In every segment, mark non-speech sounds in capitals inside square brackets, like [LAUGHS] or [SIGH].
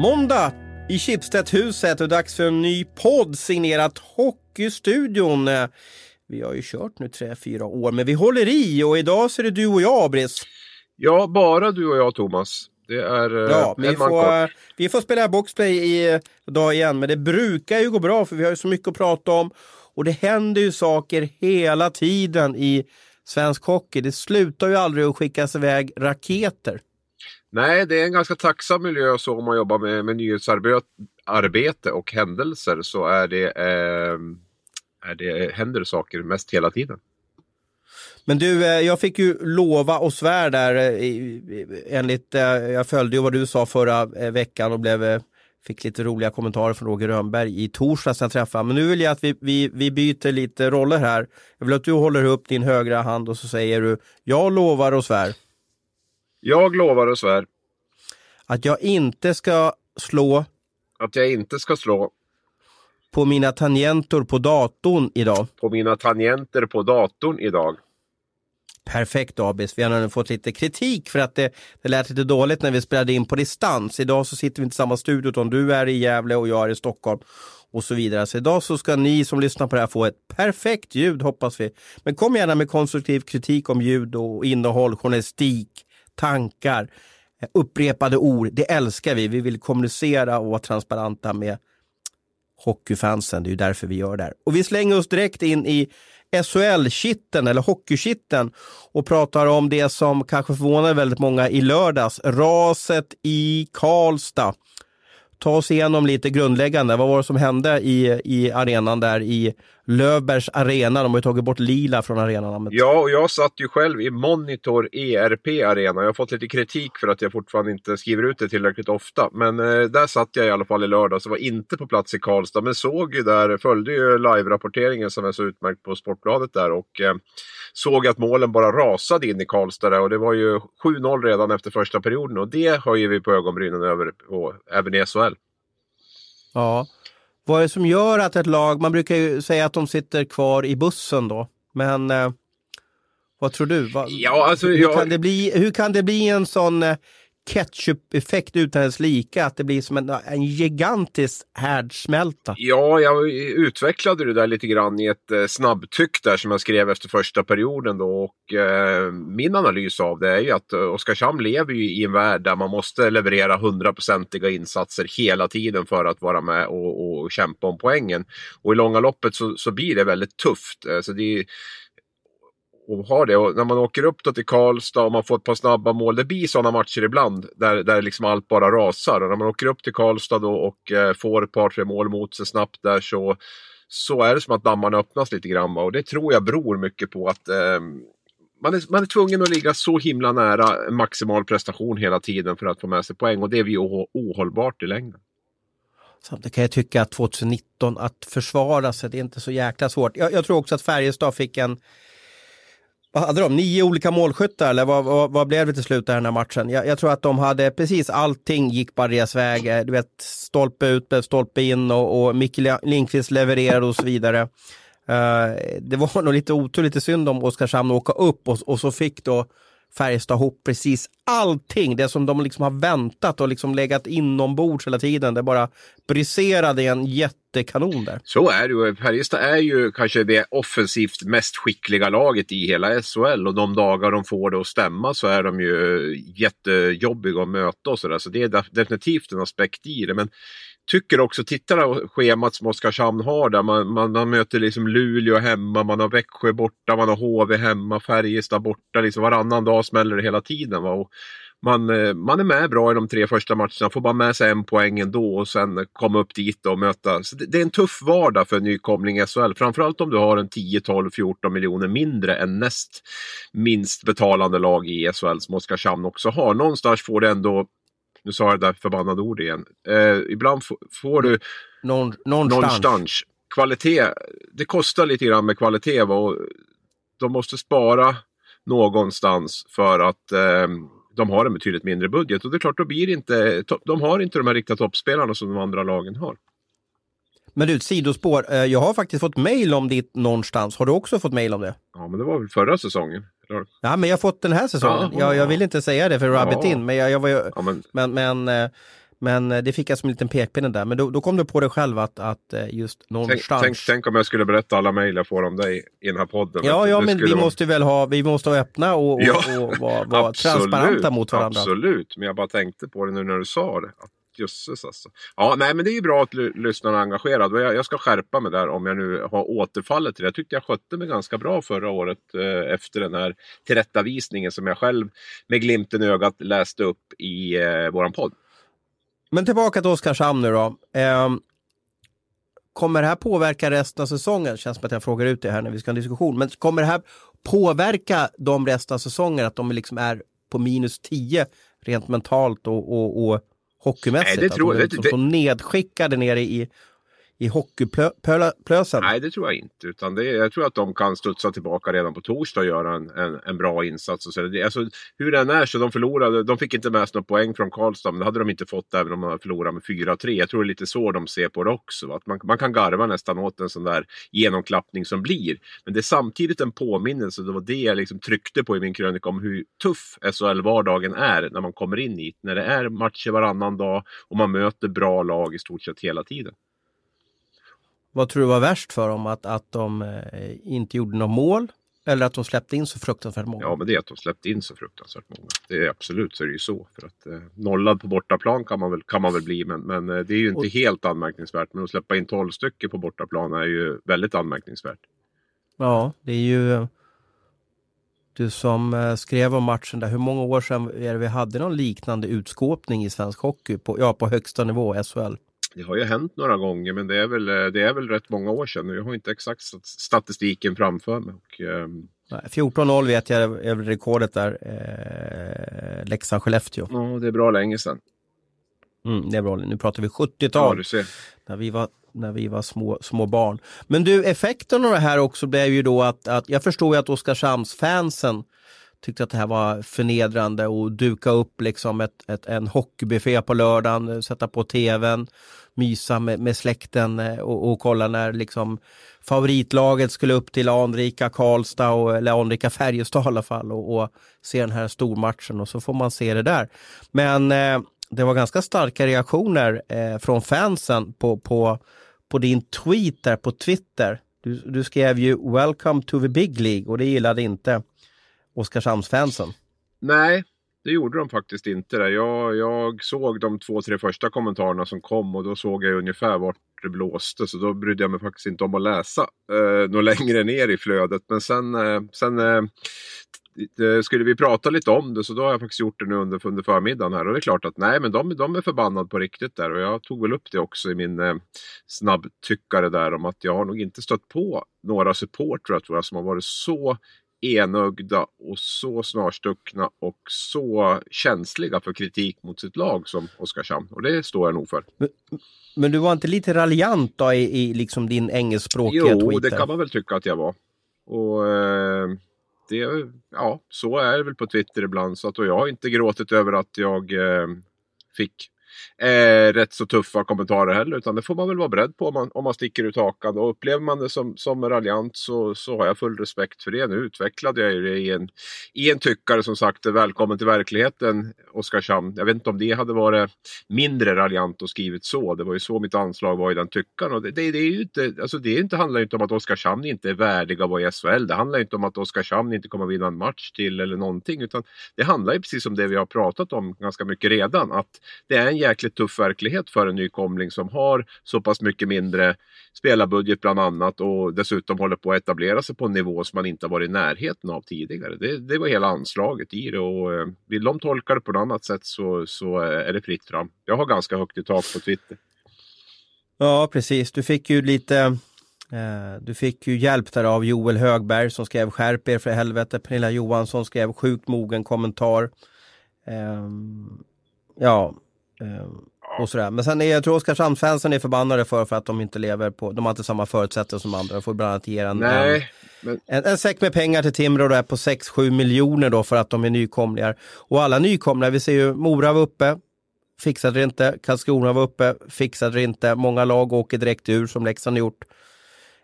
Måndag i Schibsted-huset och dags för en ny podd signerat Hockeystudion. Vi har ju kört nu tre, fyra år, men vi håller i och idag så är det du och jag, Abris. Ja, bara du och jag, Thomas. Det är eh, ja, vi, får, vi får spela boxplay i dag igen, men det brukar ju gå bra för vi har ju så mycket att prata om. Och det händer ju saker hela tiden i svensk hockey. Det slutar ju aldrig att skickas iväg raketer. Nej, det är en ganska tacksam miljö så om man jobbar med, med nyhetsarbete och händelser så är det, eh, är det, händer saker mest hela tiden. Men du, eh, jag fick ju lova och svär där eh, enligt, eh, jag följde ju vad du sa förra veckan och blev, fick lite roliga kommentarer från Roger Rönnberg i torsdags när jag träffade Men nu vill jag att vi, vi, vi byter lite roller här. Jag vill att du håller upp din högra hand och så säger du, jag lovar och svär. Jag lovar och svär. Att jag inte ska slå. Att jag inte ska slå. På mina tangenter på datorn idag. På mina tangenter på datorn idag. Perfekt Abis. Vi har nu fått lite kritik för att det, det lät lite dåligt när vi spelade in på distans. Idag så sitter vi inte i samma studio utan du är i Gävle och jag är i Stockholm och så vidare. Så idag så ska ni som lyssnar på det här få ett perfekt ljud hoppas vi. Men kom gärna med konstruktiv kritik om ljud och innehåll, journalistik, tankar, eh, upprepade ord. Det älskar vi. Vi vill kommunicera och vara transparenta med hockeyfansen. Det är ju därför vi gör det här. Och vi slänger oss direkt in i SHL-kitten eller hockeykitten och pratar om det som kanske förvånade väldigt många i lördags. Raset i Karlstad ta oss igenom lite grundläggande. Vad var det som hände i, i arenan där i Lövbergs arena? De har ju tagit bort lila från arenan. Ja, och jag satt ju själv i Monitor ERP arena. Jag har fått lite kritik för att jag fortfarande inte skriver ut det tillräckligt ofta. Men eh, där satt jag i alla fall i lördags och var inte på plats i Karlstad. Men såg ju där, följde ju live-rapporteringen som är så utmärkt på Sportbladet där. Och eh, såg att målen bara rasade in i Karlstad och det var ju 7-0 redan efter första perioden och det höjer vi på ögonbrynen över och även i SHL. Ja, vad är det som gör att ett lag, man brukar ju säga att de sitter kvar i bussen då, men eh, vad tror du? Vad, ja, alltså, hur, jag... kan det bli, hur kan det bli en sån eh, ketchup-effekt utan dess lika, att det blir som en, en gigantisk härdsmälta. Ja, jag utvecklade det där lite grann i ett eh, snabbtyck där som jag skrev efter första perioden då och eh, min analys av det är ju att eh, Oskarshamn lever ju i en värld där man måste leverera hundraprocentiga insatser hela tiden för att vara med och, och kämpa om poängen. Och i långa loppet så, så blir det väldigt tufft. Eh, så det är, och har det. Och när man åker upp då till Karlstad och man får ett par snabba mål, det blir sådana matcher ibland där, där liksom allt bara rasar. Och när man åker upp till Karlstad då och eh, får ett par, tre mål mot sig snabbt där så, så är det som att dammarna öppnas lite grann. Och det tror jag beror mycket på att eh, man är, man är tvungen att ligga så himla nära maximal prestation hela tiden för att få med sig poäng och det blir ohållbart i längden. Samtidigt kan jag tycka att 2019 att försvara sig, det är inte så jäkla svårt. Jag, jag tror också att Färjestad fick en vad hade de? Nio olika målskyttar eller vad, vad, vad blev det till slut den här matchen? Jag, jag, tror att de hade precis allting gick bara deras väg. Eh, du vet, stolpe ut, stolpe in och, och Micke Lindqvist levererade och så vidare. Uh, det var [LAUGHS] nog lite otur, lite synd om Oskarshamn att åka upp och, och så fick då Färjestad ihop precis allting. Det som de liksom har väntat och liksom legat inombords hela tiden. Det bara briserade i en jätte jättekanon där. Så är det ju. Färjestad är ju kanske det offensivt mest skickliga laget i hela SHL och de dagar de får det att stämma så är de ju jättejobbiga att möta och sådär. Så det är definitivt en aspekt i det. Men tycker också, titta på schemat som Oskarshamn har där. Man, man, man, möter liksom Luleå hemma, man har Växjö borta, man har HV hemma, Färjestad borta. Liksom varannan dag smäller det hela tiden. Va? Och man, eh, man är med bra i de tre första matcherna, får bara med sig en poäng ändå och sen komma upp dit och möta. Så det, det är en tuff vardag för en nykomling i SHL. Framförallt om du har en 10, 12, 14 miljoner mindre än näst minst betalande lag i SHL som Oskarshamn också har. Någonstans får det ändå nu sa jag det där förbannade ordet igen. Eh, ibland får du Någon, någonstans. någonstans. Kvalitet, det kostar lite grann med kvalitet och de måste spara någonstans för att eh, de har en betydligt mindre budget. Och det är klart, då blir inte, de har inte de här riktiga toppspelarna som de andra lagen har. Men du, ett sidospår. Eh, jag har faktiskt fått mail om ditt någonstans. Har du också fått mail om det? Ja, men det var väl förra säsongen. Ja, men jag har fått den här säsongen. Ja, jag, jag vill inte säga det för Rabbit ja. in, men jag, jag var ju... Ja, men... men, men, eh, Men eh, det fick jag som en liten pekpinne där. Men då, då kom du på dig själv att, att eh, just någonstans. Tänk, tänk, tänk om jag skulle berätta alla mejl jag får om dig i den här podden. Ja, ja men vi vara... måste väl ha, vi måste vara öppna och, och, ja, och vara, vara transparenta mot varandra. Absolut, men jag bara tänkte på det nu när du sa det. Jösses alltså. Ja, nej men det är ju bra att lyssnarna är engagerade. Jag, jag ska skärpa mig där om jag nu har återfallit till det. Jag tyckte jag skötte mig ganska bra förra året eh, efter den här tillrättavisningen som jag själv med glimten i ögat läste upp i eh, våran podd. Men tillbaka till Oskarshamn nu då. Eh, kommer det här påverka resten av säsongen? Känns som att jag frågar ut det här när vi ska ha en diskussion. Men kommer det här påverka de resten av säsongen? Att de liksom är på minus 10 rent mentalt och, och, och hockeymässigt? Nej, det tror, de är liksom det, det, nedskickade nere i i hockeyplösen? Nej, det tror jag inte. Utan det, jag tror att de kan studsa tillbaka redan på torsdag och göra en, en, en bra insats. Och så. Det, alltså, hur den är så de förlorade. De fick inte med sig några poäng från Karlstad, men det hade de inte fått även om de förlorat med 4-3. Jag tror det är lite så de ser på det också. Att man, man kan garva nästan åt en sån där genomklappning som blir. Men det är samtidigt en påminnelse. Det var det jag liksom tryckte på i min krönika om hur tuff SHL-vardagen är när man kommer in hit. När det är matcher varannan dag och man möter bra lag i stort sett hela tiden. Vad tror du var värst för dem? Att, att de eh, inte gjorde något mål? Eller att de släppte in så fruktansvärt många? Ja, men det är att de släppte in så fruktansvärt många. Det är absolut så är det ju så. För att eh, nollad på bortaplan kan man väl, kan man väl bli, men, men eh, det är ju inte och... helt anmärkningsvärt. Men att släppa in 12 stycken på bortaplan är ju väldigt anmärkningsvärt. Ja, det är ju du som eh, skrev om matchen där, hur många år sedan är det vi hade någon liknande utskåpning i svensk hockey på, ja, på högsta nivå, SHL? Det har ju hänt några gånger men det är väl, eh, det är väl rätt många år sedan. Jag har inte exakt statistiken framför mig. Och, um... 14-0 vet jag är rekordet där. Eh, Leksand-Skellefteå. Ja, det är bra länge sedan. Mm, det är bra. Nu pratar vi 70-tal. Ja, när vi var, när vi var små, små barn. Men du, effekten av det här också blev ju då att, att jag förstår ju att Oskarshamnsfansen tyckte att det här var förnedrande och duka upp liksom ett, ett, en hockeybuffé på lördagen, eh, sätta på tvn, mysa med, med släkten eh, och, och, kolla när liksom favoritlaget skulle upp till anrika Karlstad och, eller anrika Färjestad i alla fall och, och, se den här stormatchen och så får man se det där. Men eh, det var ganska starka reaktioner eh, från fansen på, på, på din tweet där på Twitter. Du, du skrev ju “Welcome to the big League” och det gillade inte Oskarshamnsfansen? Nej, det gjorde de faktiskt inte. Där. Jag, jag såg de två, tre första kommentarerna som kom och då såg jag ungefär vart det blåste. Så då brydde jag mig faktiskt inte om att läsa eh, något längre ner i flödet. Men sen, eh, sen eh, skulle vi prata lite om det så då har jag faktiskt gjort det nu under, under förmiddagen här. Och det är klart att nej men de, de är förbannade på riktigt där. Och jag tog väl upp det också i min eh, snabbtyckare där om att jag har nog inte stött på några supportrar tror jag som har varit så enögda och så snarstuckna och så känsliga för kritik mot sitt lag som Oskarshamn. Och det står jag nog för. Men, men du var inte lite raljant då i, i liksom din engelskspråkiga jo, Jo, det kan man väl tycka att jag var. Och eh, det, ja, så är det väl på Twitter ibland. Så att, och jag har inte gråtit över att jag eh, fick eh, rätt så tuffa kommentarer heller. Utan det får man väl vara beredd på om man, om man sticker ut hakan. Och upplever man det som, som raljant så, så har jag full respekt för det. Nu utvecklade jag det i en, i en tyckare som sagt välkommen till verkligheten Oskarshamn. Jag vet inte om det hade varit mindre raljant och skrivit så. Det var ju så mitt anslag var i den tyckaren. Och det, det, det är ju inte, alltså det inte, handlar inte om att Oskarshamn inte är värdiga att vara i SHL. Det handlar inte om att Oskarshamn inte kommer vinna en match till eller någonting. Utan det handlar ju precis om det vi har pratat om ganska mycket redan. Att det är en jäkligt tuff verklighet för en nykomling som har så pass mycket mindre spelarbudget bland annat och dessutom håller på att etablera sig på en nivå som man inte har varit i närheten av tidigare. Det, det var hela anslaget i det och eh, vill de tolka det på något annat sätt så, så eh, är det fritt fram. Jag har ganska högt i tak på Twitter. Ja, precis. Du fick ju lite eh, du fick ju hjälp där av Joel Högberg som skrev skärp er för helvete. Pernilla Johansson skrev sjukt mogen kommentar. Ehm, ja, och sådär. Men sen är jag tror Oskarshamnsfansen är förbannade för, för att de inte lever på, de har inte samma förutsättningar som andra. De får bland annat ge en, Nej, men... en, en säck med pengar till Timrå då på 6-7 miljoner då för att de är nykomlingar. Och alla nykomlingar, vi ser ju Mora var uppe, fixade det inte. Karlskrona var uppe, fixade det inte. Många lag åker direkt ur som Leksand har gjort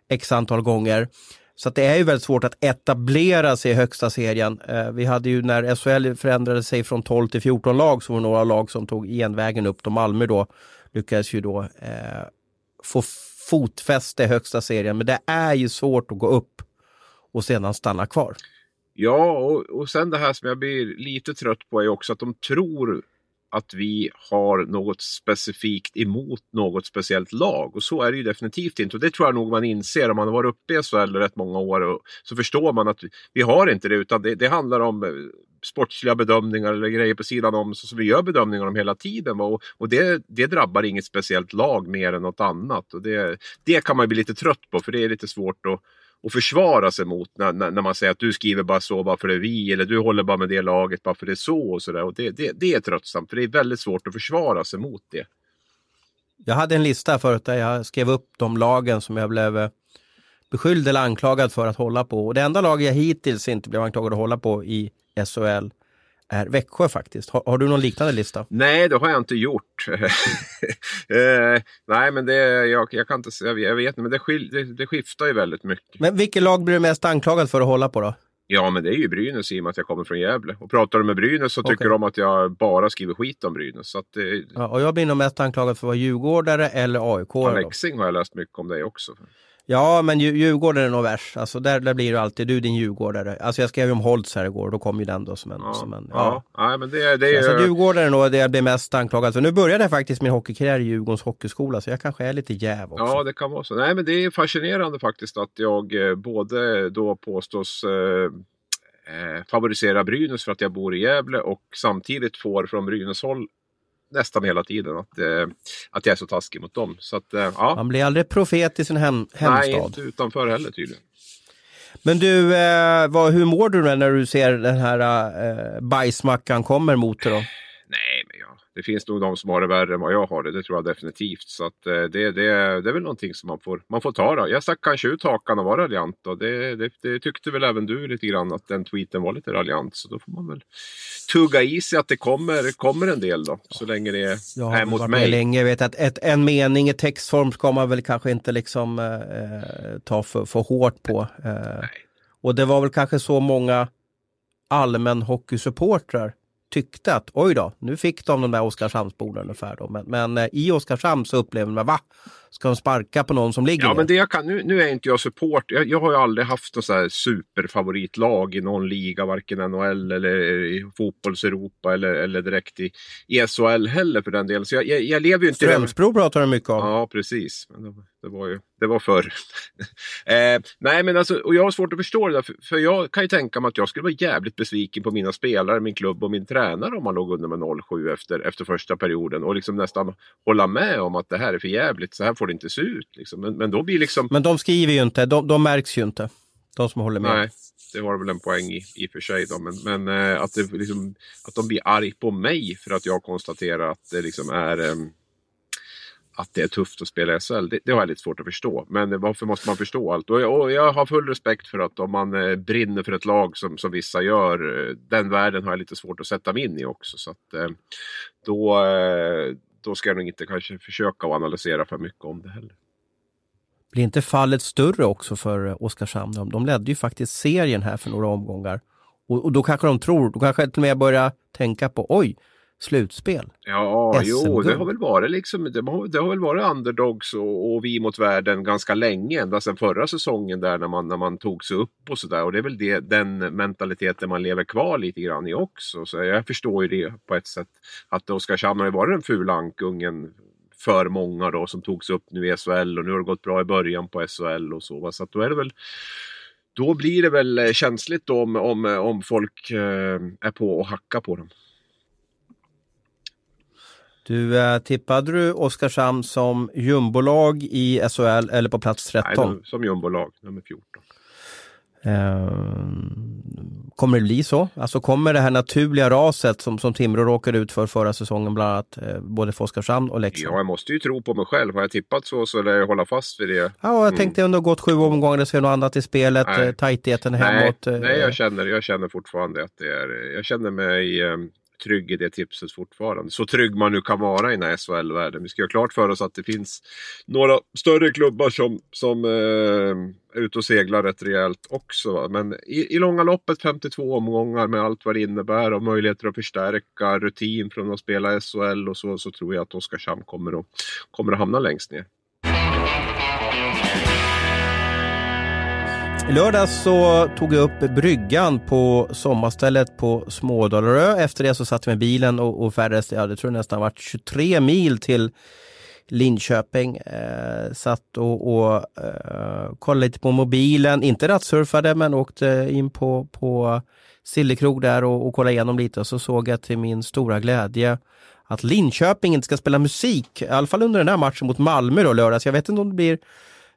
x antal gånger. Så att det är ju väldigt svårt att etablera sig i högsta serien. Eh, vi hade ju när SHL förändrade sig från 12 till 14 lag så var det några lag som tog genvägen upp. De Malmö då lyckades ju då eh, få fotfäste i högsta serien. Men det är ju svårt att gå upp och sedan stanna kvar. Ja, och, och sen det här som jag blir lite trött på är också att de tror att vi har något specifikt emot något speciellt lag. Och så är det ju definitivt inte. Och det tror jag nog man inser om man har varit uppe i SHL rätt många år. Och så förstår man att vi har inte det utan det, det handlar om eh, sportsliga bedömningar eller grejer på sidan om som vi gör bedömningar om hela tiden. Och, och det, det drabbar inget speciellt lag mer än något annat. Och det, det kan man bli lite trött på för det är lite svårt att och försvara sig mot när, när, när, man säger att du skriver bara så bara för det är vi eller du håller bara med det laget bara för det är så och sådär. Och det, det, det är tröttsamt för det är väldigt svårt att försvara sig mot det. Jag hade en lista förut där jag skrev upp de lagen som jag blev eh, beskylld eller anklagad för att hålla på. Och det enda lag jag hittills inte blev anklagad att hålla på i SHL är Växjö faktiskt. Har, har, du någon liknande lista? Nej, det har jag inte gjort. [LAUGHS] eh, nej, men det, jag, jag kan inte säga, jag vet inte, men det, skil, det, det, skiftar ju väldigt mycket. Men vilket lag blir du mest anklagad för att hålla på då? Ja, men det är ju Brynäs i och med att jag kommer från Gävle. Och pratar du med Brynäs så tycker okay. de att jag bara skriver skit om Brynäs. Så att, eh, ja, och jag blir nog mest anklagad för att vara djurgårdare eller AIK. Alexing har jag läst mycket om dig också. Ja, men Djurgården är nog värst. Alltså där, där blir det alltid du din djurgårdare. Alltså jag skrev ju om Holtz här igår, då kom ju den då som en... Ja, som en, ja. ja. ja men det, det är... Så, alltså, Djurgården är nog det jag blir mest anklagad för. Nu började jag faktiskt min hockeykarriär i Djurgårdens hockeyskola, så jag kanske är lite jäv också. Ja, det kan vara så. Nej, men det är fascinerande faktiskt att jag eh, både då påstås eh, eh, favorisera Brynäs för att jag bor i Gävle och samtidigt får från Brynäs håll nästan hela tiden att, eh, att jag är så taskig mot dem. Så att, eh, ja. Man blir aldrig profet i sin hem, hemstad. Nej, inte utanför heller tydligen. Men du, eh, vad, hur mår du när du ser den här eh, bajsmackan kommer mot dig då? Nej, men ja, det finns nog de som har det värre än vad jag har det. Det tror jag definitivt. Så att, det, det, det är väl någonting som man får, man får ta då. Jag stack kanske ut hakan och var raljant och det, det, det, tyckte väl även du lite grann att den tweeten var lite raljant. Så då får man väl tugga i sig att det kommer, kommer en del då. Så länge det är, jag är mot mig. Länge. Jag vet att ett, en mening i textform ska man väl kanske inte liksom eh, ta för, för hårt på. Eh, och det var väl kanske så många allmän hockeysupportrar tyckte att oj då, nu fick de de där Oskarshamnsborden ungefär. Då. Men, men eh, i Oskarshamn så upplevde man, va? Ska de sparka på någon som ligger Ja, ner? men det jag kan, nu, nu är inte jag support. Jag, jag har ju aldrig haft något så här superfavoritlag i någon liga, varken NHL eller i fotbolls-Europa eller, eller direkt i, i SHL heller för den delen. Så jag, jag, jag lever ju inte... Strömsbro pratar du mycket om. Ja, precis. Men det, det var ju det var förr. [LAUGHS] eh, nej, men alltså, och jag har svårt att förstå det där, för, för, jag kan ju tänka mig att jag skulle vara jävligt besviken på mina spelare, min klubb och min tränare om man låg under med 0-7 efter, efter första perioden och liksom nästan hålla med om att det här är för jävligt, så här får det inte se ut. Liksom. Men, men då blir liksom... Men de skriver ju inte, de, de märks ju inte. De som håller med. Nej, det har väl en poäng i, i och för sig. Då. Men, men eh, att, det liksom, att de blir arg på mig för att jag konstaterar att det liksom är att det är tufft att spela i SHL, det, det, har jag lite svårt att förstå. Men varför måste man förstå allt? Och jag, och jag har full respekt för att om man eh, brinner för ett lag som, som vissa gör, eh, den världen har jag lite svårt att sätta mig in i också. Så att, eh, då, eh, då ska jag nog inte kanske försöka att analysera för mycket om det heller. Blir inte fallet större också för eh, Oskarshamn? De, de ledde ju faktiskt serien här för några omgångar. Och, och då kanske de tror, då kanske till och med börjar tänka på oj, slutspel. Ja, jo, det har väl varit liksom, det har, det har väl varit underdogs och, och, vi mot världen ganska länge, ända sedan förra säsongen där när man, när man tog sig upp och sådär. Och det är väl det, den mentaliteten man lever kvar lite grann i också. Så jag förstår ju det på ett sätt. Att Oskarshamn har ju varit den fula ankungen för många då som togs upp nu i SHL och nu har det gått bra i början på SHL och så. Så att då är det väl då blir det väl känsligt om, om, om folk eh, är på och hackar på dem. Du, äh, tippade du Oskarshamn som jumbolag i SHL eller på plats 13? Nej, som jumbolag, nummer 14. Uh, kommer det bli så? Alltså kommer det här naturliga raset som, som Timrå råkade ut för förra säsongen, bland annat eh, både för Oskarshamn och Leksand? Ja, jag måste ju tro på mig själv. Har jag tippat så så lär jag hålla fast vid det. Ja, jag mm. tänkte ändå gått sju omgångar, det ska något annat i spelet, nej. tajtheten hemåt. Nej, nej jag, känner, jag känner fortfarande att det är, jag känner mig eh, trygg i det tipset fortfarande. Så trygg man nu kan vara i den här SHL-världen. Vi ska göra klart för oss att det finns några större klubbar som, som eh, är ute och seglar rätt rejält också. Men i, i långa loppet 52 omgångar med allt vad det innebär och möjligheter att förstärka rutin från att spela SHL och så, så tror jag att Oskarshamn kommer att, kommer att hamna längst ner. I lördags så tog jag upp bryggan på sommarstället på Smådalarö. Efter det så satt jag med bilen och, och färdades, ja det tror jag nästan varit 23 mil till Linköping. Eh, satt och, och eh, kollade lite på mobilen, inte rattsurfade men åkte in på, på Sillekrog där och, och kollade igenom lite och så såg jag till min stora glädje att Linköping inte ska spela musik, i alla fall under den här matchen mot Malmö då lördags. Jag vet inte om det blir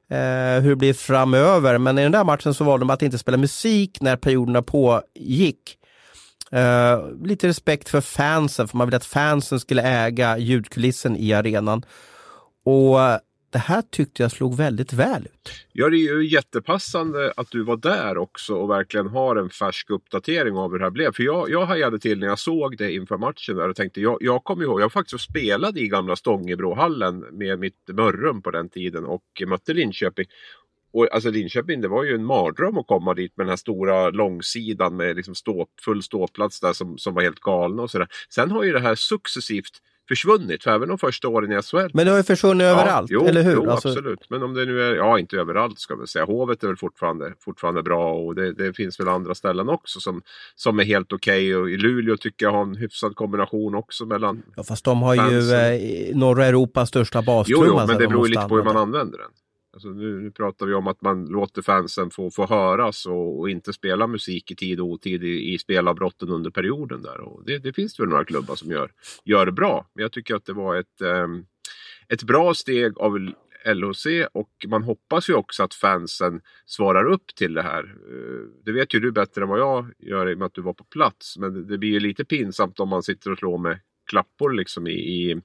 eh, hur det blir framöver. Men i den där matchen så valde de att inte spela musik när perioderna pågick. Eh, lite respekt för fansen, för man ville att fansen skulle äga ljudkulissen i arenan. Och det här tyckte jag slog väldigt väl ut. Ja, det är ju jättepassande att du var där också och verkligen har en färsk uppdatering av hur det här blev. För jag, jag hajade till när jag såg det inför matchen där och tänkte, jag, jag kommer ihåg, jag faktiskt spelade i gamla Stångebrohallen med mitt Mörrum på den tiden och mötte Linköping. Och alltså Linköping, det var ju en mardröm att komma dit med den här stora långsidan med liksom stå, full ståplats där som, som var helt galna och sådär. Sen har ju det här successivt försvunnit, för även de första åren i SHL. Men det har ju försvunnit ja, överallt, jo, eller hur? Jo, alltså... absolut. Men om det nu är, ja inte överallt ska vi säga. Hovet är väl fortfarande, fortfarande bra och det, det finns väl andra ställen också som, som är helt okej. Okay. Och i Luleå tycker jag har en hyfsad kombination också mellan Ja fast de har fansen. ju eh, norra Europas största bastrumma. Jo, jo men det beror ju lite på hur man använder den. Alltså nu, nu, pratar vi om att man låter fansen få, få höras och, och inte spela musik i tid och otid i, i spelavbrotten under perioden. där. Och det, det finns väl några klubbar som gör, gör det bra. Men jag tycker att det var ett, um, ett bra steg av LHC och man hoppas ju också att fansen svarar upp till det här. Eh, det vet ju du bättre än vad jag gör i och med att du var på plats. Men det blir ju lite pinsamt om man sitter och slår med klappor liksom i... i,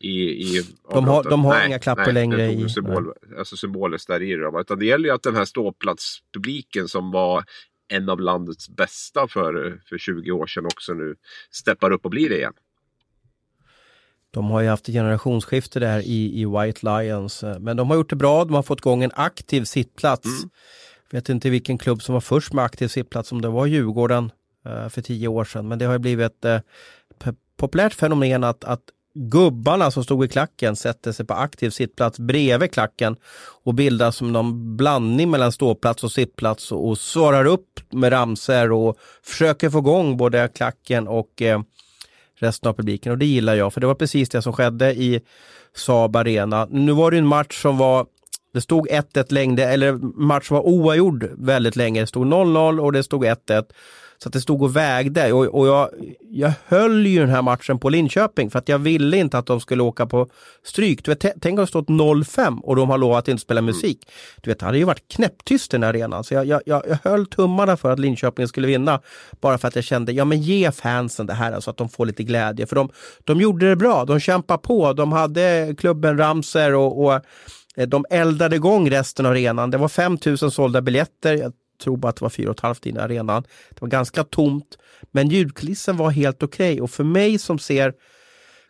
i, i de har, de har nej, inga klappor nej, längre i... Symbol, alltså symboliskt där i det. Utan det gäller ju att den här ståplatspubliken som var en av landets bästa för, för 20 år sedan också nu steppar upp och blir det igen. De har ju haft ett generationsskifte där i, i White Lions, men de har gjort det bra. De har fått igång en aktiv sittplats. Mm. Vet inte vilken klubb som var först med aktiv sittplats, om det var Djurgården uh, för tio år sedan, men det har blivit uh, populärt fenomen att, att gubbarna som stod i klacken sätter sig på aktiv sittplats bredvid klacken och bildar som någon blandning mellan ståplats och sittplats och, och svarar upp med ramser och försöker få igång både klacken och eh, resten av publiken och det gillar jag för det var precis det som skedde i Saab Arena. Nu var det en match som var det stod 1-1 längre, eller match var oavgjord väldigt länge. Det stod 0-0 och det stod 1-1. Så att det stod och vägde och, och jag, jag höll ju den här matchen på Linköping för att jag ville inte att de skulle åka på stryk. Du vet, tänk om det stått 0-5 och de har lovat att inte spela musik. Du vet, det hade ju varit knäpptyst i den här arenan. Så jag, jag, jag, jag höll tummarna för att Linköping skulle vinna. Bara för att jag kände, ja men ge fansen det här så att de får lite glädje. För de, de gjorde det bra, de kämpade på, de hade klubben Ramser och, och eh, de eldade igång resten av arenan. Det var 5000 sålda biljetter tror bara att det var fyra och ett halvt in i arenan. Det var ganska tomt, men ljudkulissen var helt okej okay. och för mig som ser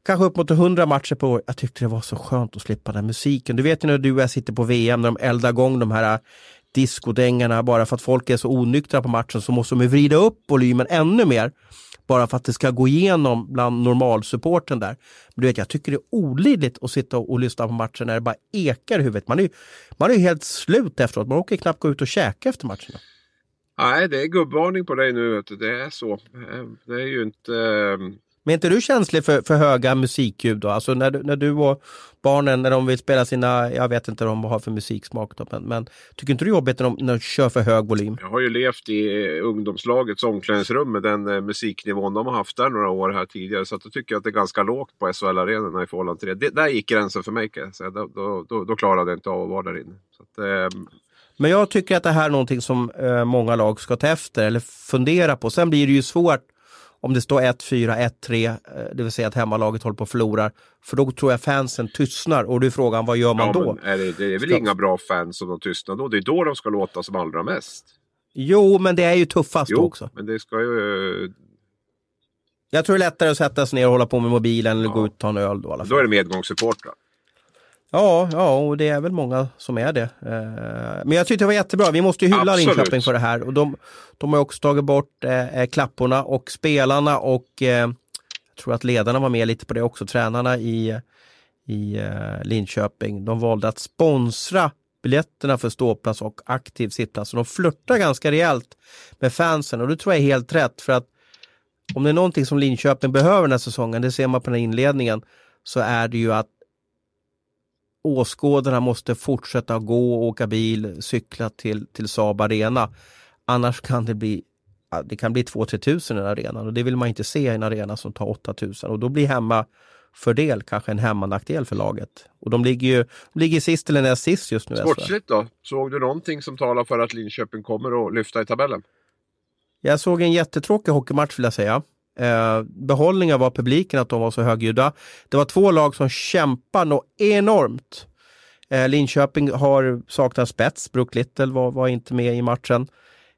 kanske upp mot 100 matcher på år, jag tyckte det var så skönt att slippa den musiken. Du vet ju när du och jag sitter på VM när de eldar igång de här diskodängarna bara för att folk är så onyktra på matchen så måste de vrida upp volymen ännu mer. Bara för att det ska gå igenom bland normalsupporten där. Men du vet, jag tycker det är olidligt att sitta och, och lyssna på matchen när det bara ekar i huvudet. Man är, man är helt slut efteråt. Man åker knappt gå ut och käka efter matcherna. Nej, det är gubbvarning på dig nu. Det är så. Eh, det är ju inte... Eh, men är inte du känslig för, för höga musikljud då? Alltså när, när du och barnen, när de vill spela sina, jag vet inte vad de har för musiksmak då, men, men tycker inte du det är jobbigt när de, när de kör för hög volym? Jag har ju levt i eh, ungdomslagets omklädningsrum med den eh, musiknivån de har haft där några år här tidigare. Så att då tycker jag att det är ganska lågt på SHL-arenorna i förhållande till det. det. Där gick gränsen för mig kan jag. Då, då, då, då klarade jag inte av att vara där inne. Att, eh, men jag tycker att det här är någonting som eh, många lag ska ta efter eller fundera på. Sen blir det ju svårt om det står 1-4, 1-3, eh, det vill säga att hemmalaget håller på att förlora. För då tror jag fansen tystnar och då är frågan vad gör man ja, då? Är det, det, är väl ska... inga bra fans som de tystnar då? Det är då de ska låta som allra mest. Jo, men det är ju tuffast jo, också. men det ska ju Jag tror det är lättare att sätta sig ner och hålla på med mobilen eller gå ut och ta en öl då i alla fall. Då är det medgångssupportrar. Ja, ja, och det är väl många som är det. Eh, Men jag tyckte det var jättebra. Vi måste ju hylla Absolut. Linköping för det här. Och de, de har också tagit bort eh, klapporna och spelarna och eh, jag tror att ledarna var med lite på det också, tränarna i, i eh, Linköping. De valde att sponsra biljetterna för ståplats och aktiv sittplats. Så de flörtar ganska rejält med fansen och det tror jag är helt rätt för att om det är någonting som Linköping behöver den här säsongen, det ser man på den här inledningen, så är det ju att åskådarna måste fortsätta gå, åka bil, cykla till, till Saab Arena. Annars kan det bli det kan bli 2-3 tusen i arenan och det vill man inte se i en arena som tar 8 tusen och då blir hemma fördel kanske en hemmanackdel för laget. Och de ligger ju de ligger sist eller näst sist just nu. Sportsligt då? Såg du någonting som talar för att Linköping kommer att lyfta i tabellen? Jag såg en jättetråkig hockeymatch vill jag säga. Eh, behållningar var publiken att de var så högljudda. Det var två lag som kämpar något enormt. Eh, Linköping har saknat spets, Brook Little var, var inte med i matchen.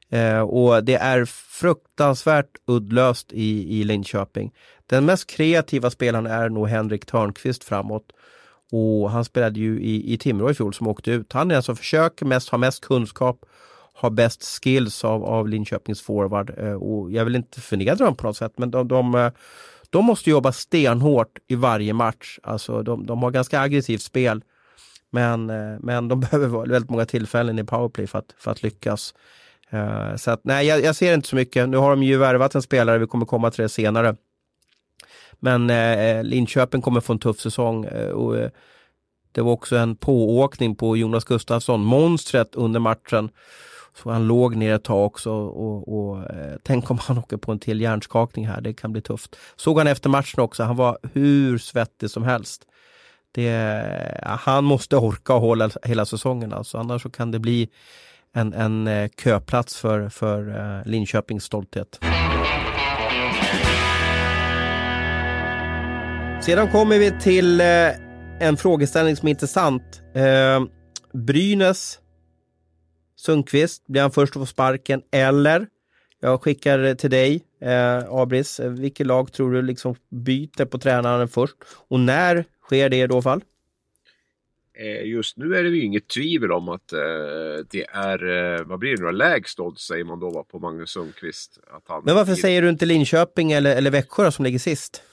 Eh, och det är fruktansvärt uddlöst i, i Linköping. Den mest kreativa spelaren är nog Henrik Törnqvist framåt. Och han spelade ju i, i Timrå i fjol som åkte ut. Han är den som försöker mest, har mest kunskap, har bäst skills av, av Linköpings forward. Eh, och jag vill inte förnedra dem på något sätt, men de, de, eh, de måste jobba stenhårt i varje match. Alltså de, de har ganska aggressivt spel. Men, eh, men de [LAUGHS] behöver väldigt många tillfällen i powerplay för att, för att lyckas. Så att, nej, jag, jag ser inte så mycket. Nu har de ju värvat en spelare, vi kommer komma till det senare. Men eh, Linköping kommer få en tuff säsong. Och, eh, det var också en pååkning på Jonas Gustafsson, monstret under matchen. Så han låg ner ett tag också och, och eh, tänk om han åker på en till hjärnskakning här, det kan bli tufft. Såg han efter matchen också, han var hur svettig som helst. Det, han måste orka hålla hela säsongen alltså, annars så kan det bli en, en eh, köplats för, för eh, Linköpings stolthet. Sedan kommer vi till eh, en frågeställning som är intressant. Brynäs Sundqvist, blir han först att få sparken eller? Jag skickar till dig, eh, Abris, vilket lag tror du liksom byter på tränaren först? Och när sker det i så fall? Eh, Just nu är det ju inget tvivel om att eh, det är, eh, vad blir det nu, lägst odds säger man då på Magnus Sundqvist. Att han Men varför säger du inte Linköping eller, eller Växjö då, som ligger sist?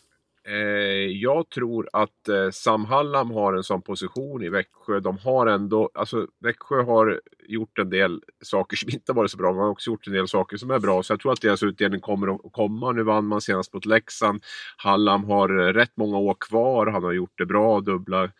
Eh, jag tror att eh, Sam Hallam har en sån position i Växjö. De har ändå, alltså Växjö har gjort en del saker som inte varit så bra. men har också gjort en del saker som är bra. Så jag tror att deras utdelning kommer att komma. Nu vann man senast mot Leksand. Hallam har eh, rätt många år kvar. Han har gjort det bra. Dubbla,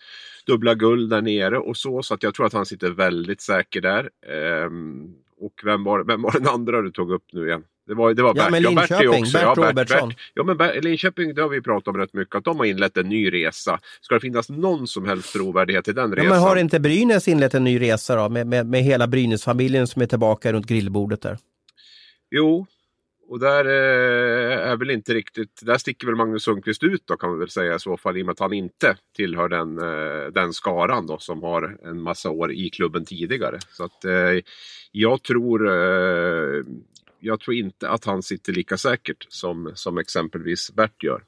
dubbla guld där nere och så. Så att jag tror att han sitter väldigt säker där. Ehm, och vem var, vem var den andra du tog upp nu igen? Det var, det var Ja, Bert. men Bert är ju Linköping, också- Bert ja, Robertsson. Ja, men Ber- Linköping, det har vi pratat om rätt mycket, att de har inlett en ny resa. Ska det finnas någon som helst trovärdighet i den Ja, resan? men har inte Brynäs inlett en ny resa då med, med, med hela Brynäs-familjen som är tillbaka runt grillbordet där? Jo, och där eh, är väl inte riktigt, där sticker väl Magnus Sundqvist ut då kan man väl säga i så fall i och med att han inte tillhör den, eh, den skaran då som har en massa år i klubben tidigare. Så att eh, jag tror eh, jag tror inte att han sitter lika säkert som, som exempelvis Bert gör.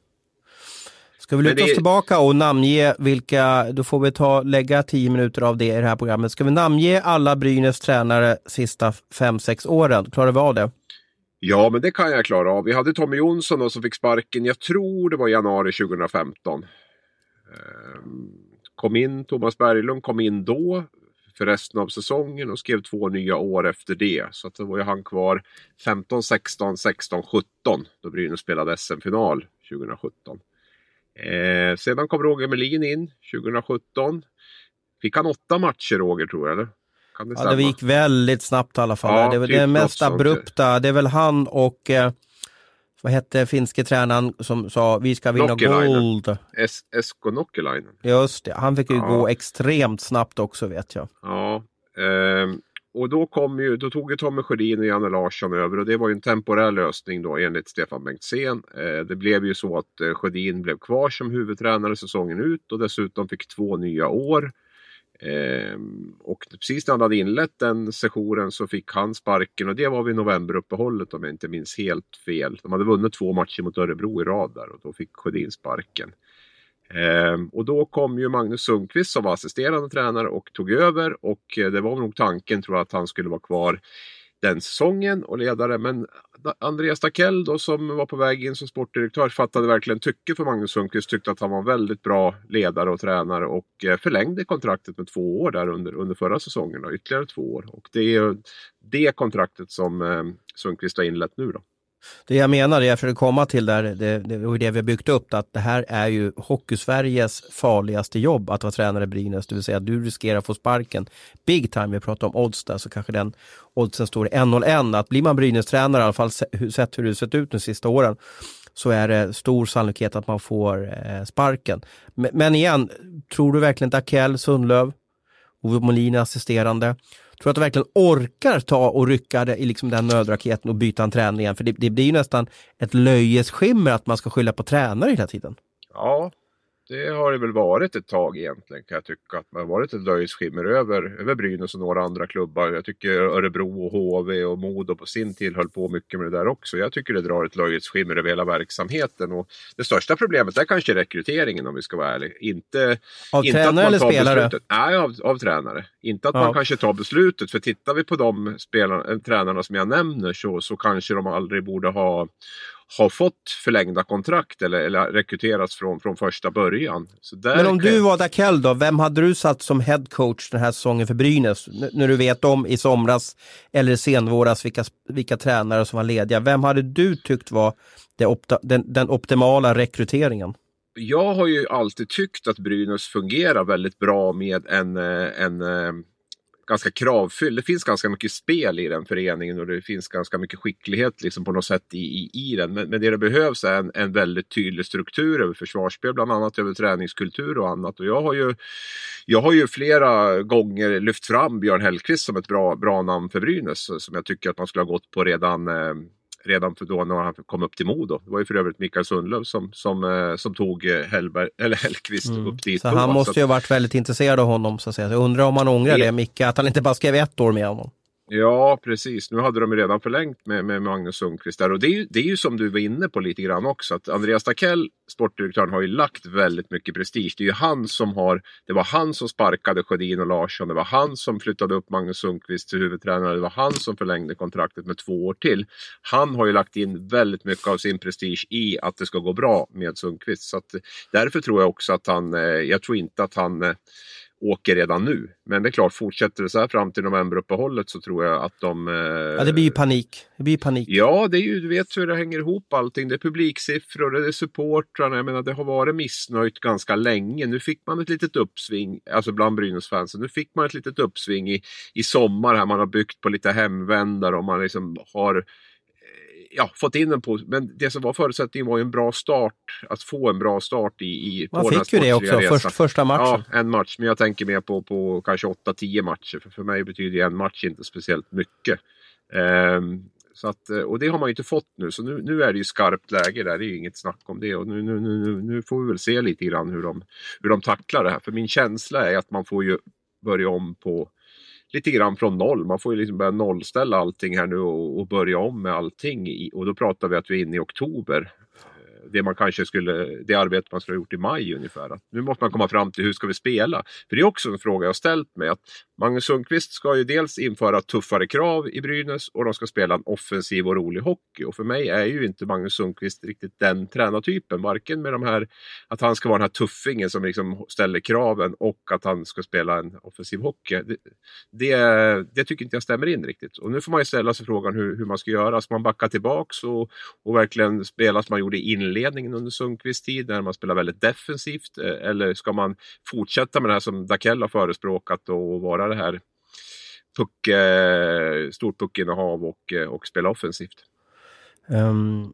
Ska vi luta oss det- tillbaka och namnge vilka, då får vi ta, lägga tio minuter av det i det här programmet. Ska vi namnge alla Brynäs tränare sista fem sex åren? Klarar vi av det? Ja, men det kan jag klara av. Vi hade Tommy Jonsson som fick sparken, jag tror det var i januari 2015. Ehm, Kom in, Thomas Berglund kom in då för resten av säsongen och skrev två nya år efter det. Så att då var ju han kvar 15, 16, 16, 17 då Brynäs spelade SM-final 2017. Eh, sedan kom Roger Melin in 2017. Fick han åtta matcher Roger tror jag eller? Kan det Ja, det gick väldigt snabbt i alla fall. Ja, det, det typ något mest abrupta. Det är väl han och eh, vad hette finske tränaren som sa vi ska vinna Nokelainen. guld. S- Esko Nokkelainen. Just det, han fick ju Ja. gå extremt snabbt också vet jag. Ja, ehm, och då, kom ju, då tog ju Tommy Sjödin och Janne Larsson över och det var ju en temporär lösning då enligt Stefan Bengtzén. Eh, det blev ju så att eh, Sjödin blev kvar som huvudtränare säsongen ut och dessutom fick två nya år. Ehm, och precis när han hade inlett den sessionen så fick han sparken och det var vid novemberuppehållet om jag inte minns helt fel. De hade vunnit två matcher mot Örebro i rad där och då fick Sjödin sparken. Ehm, och då kom ju Magnus Sundqvist som var assisterande tränare och tog över och eh, det var nog tanken tror jag att han skulle vara kvar den säsongen och ledare. Men Andreas Dackell då som var på väg in som sportdirektör fattade verkligen tycke för Magnus Sundqvist. Tyckte att han var en väldigt bra ledare och tränare och eh, förlängde kontraktet med två år där under, under förra säsongen. Då, ytterligare två år. Och det är det kontraktet som eh, Sundqvist har inlett nu. Då. Det jag menar, det jag försöker komma till där, det, det, och det vi har byggt upp, att det här är ju Hockeysveriges farligaste jobb att vara tränare i Brynäs, det vill säga att du riskerar att få sparken. Big time, vi pratar om odds där, så kanske den oddsen står i 1-0-1. Att blir man Brynäs-tränare, i alla fall sett hur det sett ut de sista åren, så är det stor sannolikhet att man får eh, sparken. Men, men igen, tror du verkligen Dakell, Sundlöv, Ove Molin assisterande, Tror du att de verkligen orkar ta och rycka det i liksom den nödraketen och byta en träning igen? För det, det blir ju nästan ett löjes skimmer att man ska skylla på tränare hela tiden. Ja, det har det väl varit ett tag egentligen kan jag tycka. Att man har varit ett löjets skimmer över, över Brynäs och några andra klubbar. Jag tycker Örebro och HV och Modo på sin tid höll på mycket med det där också. Jag tycker det drar ett löjets skimmer över hela verksamheten. Och det största problemet är kanske rekryteringen om vi ska vara ärliga. Inte, av inte tränare eller spelare? Beslutet. Nej, av, av tränare. Inte att ja. man kanske tar beslutet. För tittar vi på de spelarna, tränarna som jag nämner så, så kanske de aldrig borde ha har fått förlängda kontrakt eller, eller rekryterats från, från första början. Men om du var Dakell då, vem hade du satt som headcoach den här säsongen för Brynäs? N när du vet om i somras eller senvåras vilka, vilka tränare som var lediga. Vem hade du tyckt var opta, den, den optimala rekryteringen? Jag har ju alltid tyckt att Brynäs fungerar väldigt bra med en, eh, en eh, ganska kravfylld. Det finns ganska mycket spel i den föreningen och det finns ganska mycket skicklighet liksom på något sätt i, i, i den. Men, men det det behövs är en, en väldigt tydlig struktur över försvarsspel, bland annat över träningskultur och annat. Och jag har ju, jag har ju flera gånger lyft fram Björn Hellkvist som ett bra, bra namn för Brynäs som jag tycker att man skulle ha gått på redan eh, redan då när han kom upp till Modo. Det var ju för övrigt Mikael Sundlöv som, som, eh, som tog eh, Hellberg, [LAUGHS] eller Hellqvist mm. upp dit. Så då, han måste så ju ha varit väldigt intresserad av honom så att säga. Jag undrar om han ångrar det, det Micke, att han inte bara skrev ett år med honom. Ja, precis. Nu hade de ju redan förlängt med, med Magnus Sundqvist där. Och det är, ju, det är ju som du var inne på lite grann också. Att Andreas Takell, sportdirektören, har ju lagt väldigt mycket prestige. Det är ju han som har, det var han som sparkade Sjödin och Larsson. Det var han som flyttade upp Magnus Sundqvist till huvudtränare. Det var han som förlängde kontraktet med två år till. Han har ju lagt in väldigt mycket av sin prestige i att det ska gå bra med Sundqvist. Så att, därför tror jag också att han, eh, jag tror inte att han eh, åker redan nu. Men det är klart, fortsätter det så här fram till novemberuppehållet så tror jag att de... Eh... Ja, det blir ju panik. Det blir panik. Ja, det är ju, du vet hur det hänger ihop allting. Det är publiksiffror, det är supportrarna. Jag menar, det har varit missnöjt ganska länge. Nu fick man ett litet uppsving, alltså bland Brynäsfansen. Nu fick man ett litet uppsving i, i sommar här. Man har byggt på lite hemvändare och man liksom har ja, fått in en på, men det som var förutsättningen var ju en bra start, att få en bra start i, i Man på fick ju det också, först, första matchen. Ja, en match, men jag tänker mer på, på kanske 8-10 matcher, för, för mig betyder en match inte speciellt mycket. Um, så att, och det har man ju inte fått nu, så nu, nu är det ju skarpt läge där, det är ju inget snack om det. Och nu, nu, nu, nu får vi väl se lite grann hur de, hur de tacklar det här. För min känsla är att man får ju börja om på lite grann från noll. Man får ju liksom börja nollställa allting här nu och, och börja om med allting. I, och då pratar vi att vi är inne i oktober det man kanske skulle, det arbete man skulle ha gjort i maj ungefär. Att nu måste man komma fram till hur ska vi spela? För det är också en fråga jag ställt mig. Att Magnus Sundqvist ska ju dels införa tuffare krav i Brynäs och de ska spela en offensiv och rolig hockey. Och för mig är ju inte Magnus Sundqvist riktigt den tränartypen. Varken med de här, att han ska vara den här tuffingen som liksom ställer kraven och att han ska spela en offensiv hockey. Det, det, det tycker inte jag stämmer in riktigt. Och nu får man ju ställa sig frågan hur, hur man ska göra. Ska man backa tillbaks och, och verkligen spela som man gjorde i inledningen under Sundqvists tid när man spelar väldigt defensivt? Eh, eller ska man fortsätta med det här som Dakell har förespråkat och vara det här puck, eh, stort puckinnehav och, eh, och spela offensivt? Um,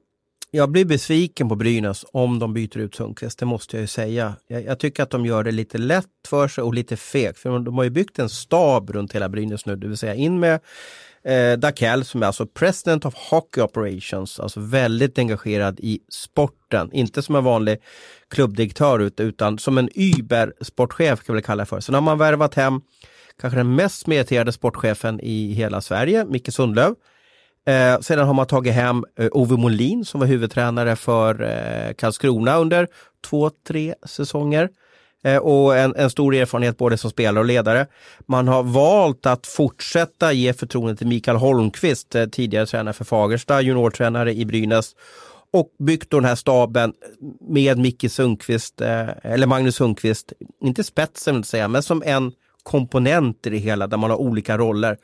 jag blir besviken på Brynäs om de byter ut Sundqvist, det måste jag ju säga. Jag, jag, tycker att de gör det lite lätt för sig och lite fegt. För de har ju byggt en stab runt hela Brynäs nu, det vill säga in med eh, Dakell som är alltså President of Hockey Operations, alltså väldigt engagerad i sporten. Inte som en vanlig klubbdirektör utan som en Uber-sportchef kan vi kalla det för. Sen har man värvat hem kanske den mest meriterade sportchefen i hela Sverige, Micke Sundlöv. Eh, sedan har man tagit hem eh, Ove Molin som var huvudtränare för eh, Karlskrona under två, tre säsonger. Eh, och en, en, stor erfarenhet både som spelare och ledare. Man har valt att fortsätta ge förtroende till Mikael Holmqvist, eh, tidigare tränare för Fagersta, juniortränare i Brynäs och byggt den här staben med Micke Sundqvist, eh, eller Magnus Sundqvist, inte spetsen vill säga, men som en komponent i det hela där man har olika roller.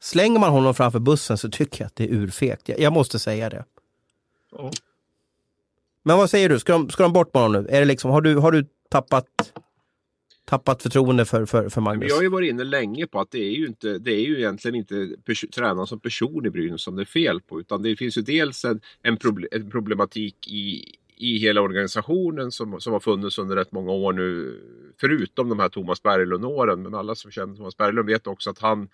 Slänger man honom framför bussen så tycker jag att det är urfegt. Jag, jag måste säga det. Oh. Men vad säger du, ska de, ska de bort med honom nu? Är det liksom, har, du, har du tappat tappat förtroende för, för, för Magnus. Jag har ju varit inne länge på att det är ju, inte, det är ju egentligen inte tränaren som person i Brynäs som det är fel på. Utan det finns ju dels en, en, problem, en problematik i, i hela organisationen som, som har funnits under rätt många år nu. Förutom de här Thomas Berglund-åren. Men alla som känner Thomas Berglund vet också att han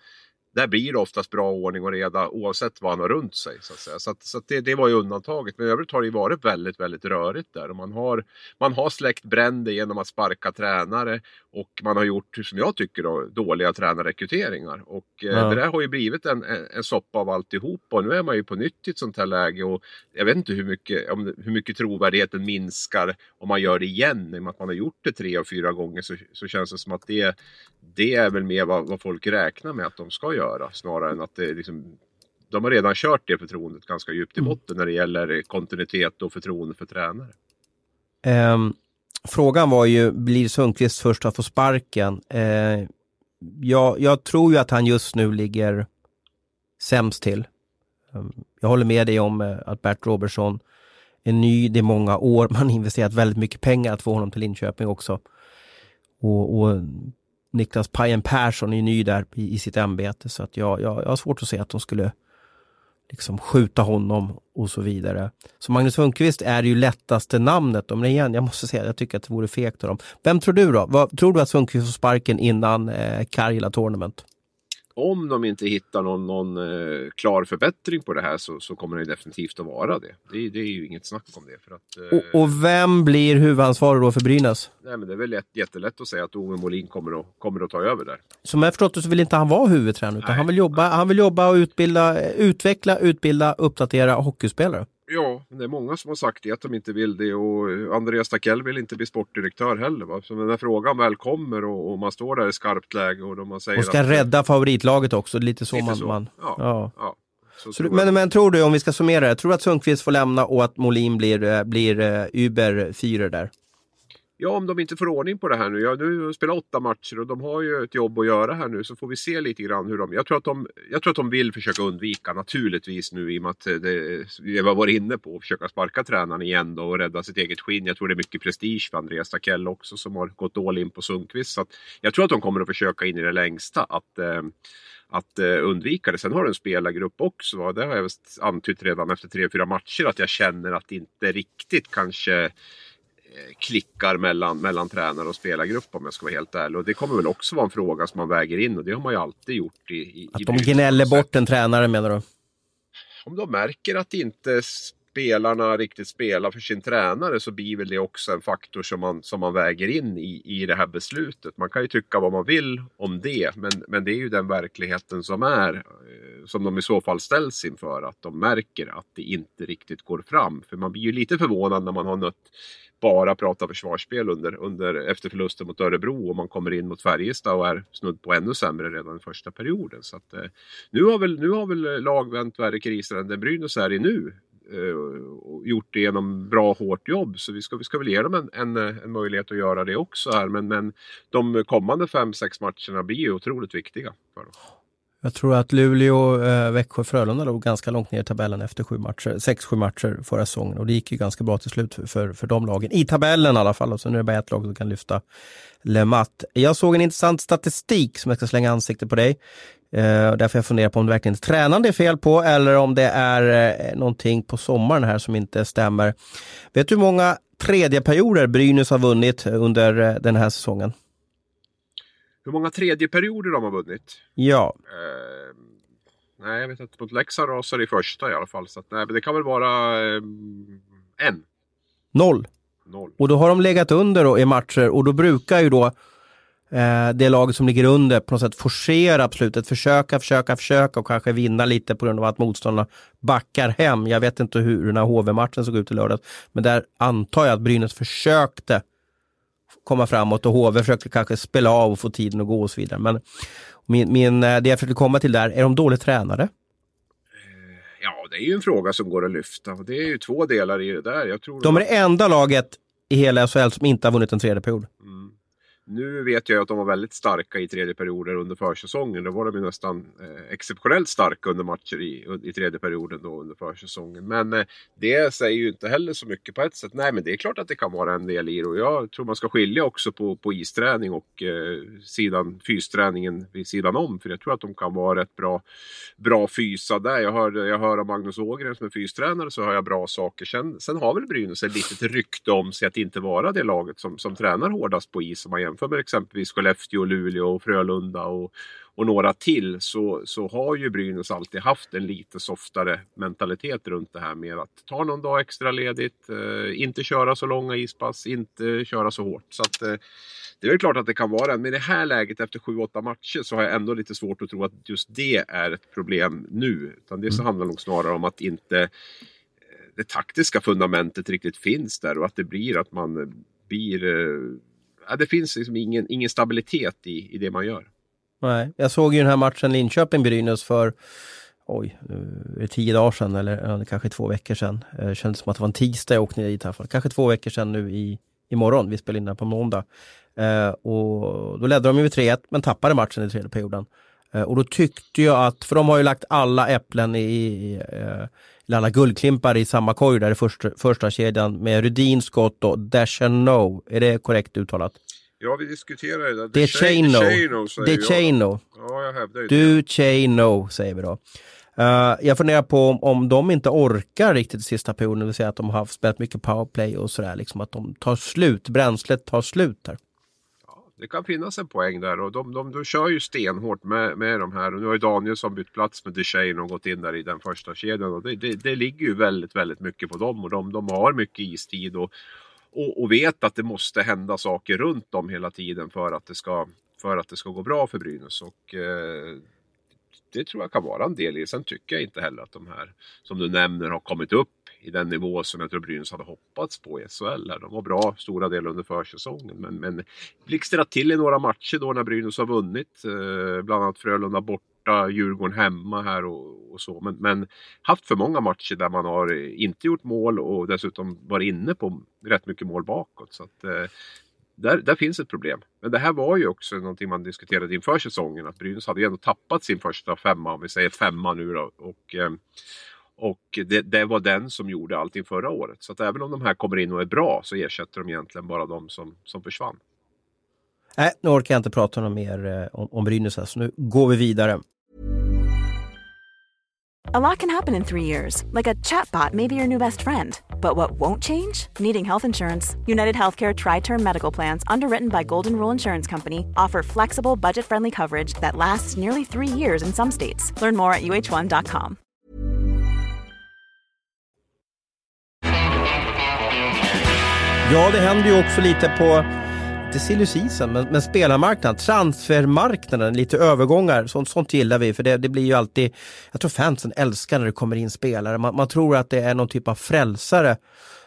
där blir det oftast bra ordning och reda oavsett vad han har runt sig. Så, att så, att, så att det, det, var ju undantaget. Men i övrigt har det varit väldigt, väldigt rörigt där. Och man, har, man har släckt bränder genom att sparka tränare och man har gjort, som jag tycker, då, dåliga tränarrekryteringar. Och eh, ja. det där har ju blivit en, en, en soppa av alltihop. Och nu är man ju på nytt i ett sånt här läge. Och jag vet inte hur mycket, om, hur mycket trovärdigheten minskar om man gör det igen. I och med att man har gjort det tre och fyra gånger så, så känns det som att det, det är väl mer vad, vad folk räknar med att de ska göra göra snarare än att det liksom de har redan kört det förtroendet ganska djupt i mm. botten mm. när det gäller kontinuitet och förtroende för tränare. Um, frågan var ju, blir Sundqvist först att få sparken? Uh, jag, jag, tror ju att han just nu ligger sämst till. Um, jag håller med dig om uh, att Bert Robertson är ny, det är många år, man har [LAUGHS] investerat väldigt mycket pengar att få honom till Linköping också. Och, och Niklas Pajen Persson är ny där i, i sitt ämbete så att jag, jag, jag har svårt att se att de skulle liksom skjuta honom och så vidare. Så Magnus Sundqvist är ju lättaste namnet. Men igen, jag måste säga, jag tycker att det vore fegt av dem. Vem tror du då? Vad, tror du att Sundqvist får sparken innan eh, Karjala Tournament? Om de inte hittar någon, någon eh, klar förbättring på det här så, så, kommer det definitivt att vara det. Det, det är ju inget snack om det. För att, eh, och, och, vem blir huvudansvarig då för Brynäs? Nej, men det är väl lätt, jättelätt att säga att Ove Molin kommer att, kommer att ta över där. Som jag förstått det så vill inte han vara huvudtränare utan han vill jobba, han vill jobba och utbilda, utveckla, utbilda, uppdatera hockeyspelare. Ja, det är många som har sagt det, att de inte vill det och Andreas Takell vill inte bli sportdirektör heller. Va? Så när frågan väl kommer och, och man står där i skarpt läge och de säger Och ska att, rädda favoritlaget också, lite så lite man... Så. man ja, ja. ja. Så så, men, men tror du, om vi ska summera det, tror du att Sundqvist får lämna och att Molin blir, eh, blir uh, Uber 4 där? Ja, om de inte får ordning på det här nu. Ja, nu spelar spelat åtta matcher och de har ju ett jobb att göra här nu så får vi se lite grann hur de... Jag tror att de, jag tror att de vill försöka undvika naturligtvis nu i och med att eh, det, vi har varit inne på att försöka sparka tränaren igen då och rädda sitt eget skinn. Jag tror det är mycket prestige för Andreas Takell också som har gått all in på Sundqvist. Så jag tror att de kommer att försöka in i det längsta att eh, att eh, undvika det. Sen har du en spelargrupp också. Det har jag antytt redan efter tre, fyra matcher att jag känner att det inte riktigt kanske klickar mellan, mellan tränare och spelargrupp om jag ska vara helt ärlig. Och det kommer väl också vara en fråga som man väger in och det har man ju alltid gjort. I, i att de gnäller bort en tränare menar du? Om de märker att inte spelarna riktigt spelar för sin tränare så blir väl det också en faktor som man, som man väger in i, i det här beslutet. Man kan ju tycka vad man vill om det men, men det är ju den verkligheten som är eh, som de i så fall ställs inför. Att de märker att det inte riktigt går fram. För man blir ju lite förvånad när man har nött bara prata försvarsspel under, under, efter förlusten mot Örebro och man kommer in mot Färjestad och är snudd på ännu sämre redan i första perioden. Så att, eh, nu, har väl, nu har väl lag vänt värre kriser än den Brynäs är i nu. Eh, och gjort det genom bra hårt jobb så vi ska, vi ska väl ge dem en, en, en möjlighet att göra det också här. Men, men de kommande fem sex matcherna blir ju otroligt viktiga för dem. Jag tror att Luleå, eh, Växjö och Frölunda låg ganska långt ner i tabellen efter sju matcher, sex, sju matcher förra säsongen och det gick ju ganska bra till slut för, för, för de lagen. I tabellen i alla fall och så nu är det bara ett lag som kan lyfta LeMat. Jag såg en intressant statistik som jag ska slänga ansiktet på dig. Eh, därför jag funderar på om det verkligen är tränaren det är fel på eller om det är eh, någonting på sommaren här som inte stämmer. Vet du hur många tredje perioder Brynäs har vunnit under eh, den här säsongen? Hur många tredje perioder de har vunnit? Ja. Eh, nej, jag vet inte. Mot Leksand rasar i första i alla fall. Så att, nej, men det kan väl vara eh, en. Noll. Noll. Och då har de legat under då i matcher och då brukar ju då eh, det laget som ligger under på något sätt forcera på slutet, försöka, försöka, försöka och kanske vinna lite på grund av att motståndarna backar hem. Jag vet inte hur den här HV-matchen såg ut i lördags, men där antar jag att Brynäs försökte komma framåt och HV försökte kanske spela av och få tiden att gå och så vidare. Men min, min, eh, det jag försökte komma till där, är de dåligt tränade? Ja, det är ju en fråga som går att lyfta. Det är ju två delar i det där. Jag tror de är det enda laget i hela SHL som inte har vunnit en tredje period. Nu vet jag att de var väldigt starka i tredje perioden under försäsongen. Då var de ju nästan eh, exceptionellt starka under matcher i, i tredje perioden då under försäsongen. Men eh, det säger ju inte heller så mycket på ett sätt. Nej, men det är klart att det kan vara en del i det. Och jag tror man ska skilja också på, på isträning och eh, sidan, fysträningen vid sidan om. För jag tror att de kan vara rätt bra, bra fysa där. Jag hör, jag hör av Magnus Ågren som är fystränare så har jag bra saker. Sen, sen har väl Brynäs ett litet rykte om sig att inte vara det laget som, som tränar hårdast på is Som man jämför med exempelvis Skellefteå, Luleå, och Frölunda och, och några till så, så har ju Brynäs alltid haft en lite softare mentalitet runt det här med att ta någon dag extra ledigt, eh, inte köra så långa ispass, inte köra så hårt. Så att, eh, det är väl klart att det kan vara, men i det här läget efter 7-8 matcher så har jag ändå lite svårt att tro att just det är ett problem nu. Utan det så mm. handlar nog snarare om att inte eh, det taktiska fundamentet riktigt finns där och att det blir att man blir eh, ja, det finns liksom ingen, ingen stabilitet i, i det man gör. Nej, jag såg ju den här matchen Linköping-Brynäs för oj, är tio dagar sedan eller kanske två veckor sedan. Det kändes som att det var en tisdag jag åkte ner dit i alla fall. Kanske två veckor sedan nu i, imorgon. Vi spelar in den på måndag. Eh, och då ledde de ju med 3-1 men tappade matchen i tredje perioden. Eh, och då tyckte jag att, för de har ju lagt alla äpplen i, i eh, alla guldklimpar i samma korg där i första, första kedjan med Rudin, Scott och Dashano. Är det korrekt uttalat? Ja, vi diskuterar det. Det är Det Chano. Ja, jag hävdar ju Du Chano, säger vi då. Uh, jag funderar på om, om de inte orkar riktigt sista perioden, det vill säga att de har spelat mycket powerplay och sådär, liksom att de tar slut, bränslet tar slut där det kan finnas en poäng där och de, de, de kör ju stenhårt med, med de här. Och nu har ju Danielsson bytt plats med Duchene och gått in där i den första kedjan. Och det, det, det ligger ju väldigt, väldigt mycket på dem och de, de har mycket istid och, och, och, vet att det måste hända saker runt dem hela tiden för att det ska, för att det ska gå bra för Brynäs. Och, eh, det tror jag kan vara en del i det. Sen tycker jag inte heller att de här som du nämner har kommit upp i den nivå som jag tror Brynäs hade hoppats på i SHL. De var bra stora delar under försäsongen men, men blixtrat till i några matcher då när Brynäs har vunnit. Eh, bland annat Frölunda borta, Djurgården hemma här och, och så. Men, men, haft för många matcher där man har eh, inte gjort mål och dessutom varit inne på rätt mycket mål bakåt. Så att, eh, där, där finns ett problem. Men det här var ju också någonting man diskuterade inför säsongen. Att Brynäs hade ju ändå tappat sin första femma, om vi säger femma nu då. Och, eh, och det, det, var den som gjorde allting förra året. Så att även om de här kommer in och är bra så ersätter de egentligen bara de som, som försvann. Nej, nu orkar jag inte prata något mer eh, om, om Brynäs här, så nu går vi vidare. A lot can happen in three years, like a chatbot may be your new best friend. But what won't change? Needing health insurance. United Healthcare Tri Term Medical Plans, underwritten by Golden Rule Insurance Company, offer flexible, budget friendly coverage that lasts nearly three years in some states. Learn more at uh1.com. Ja, det händer ju också lite på, inte silly season, men, men spelarmarknaden, transfermarknaden, lite övergångar. Sånt, sånt gillar vi, för det, det blir ju alltid, jag tror fansen älskar när det kommer in spelare. Man, man tror att det är någon typ av frälsare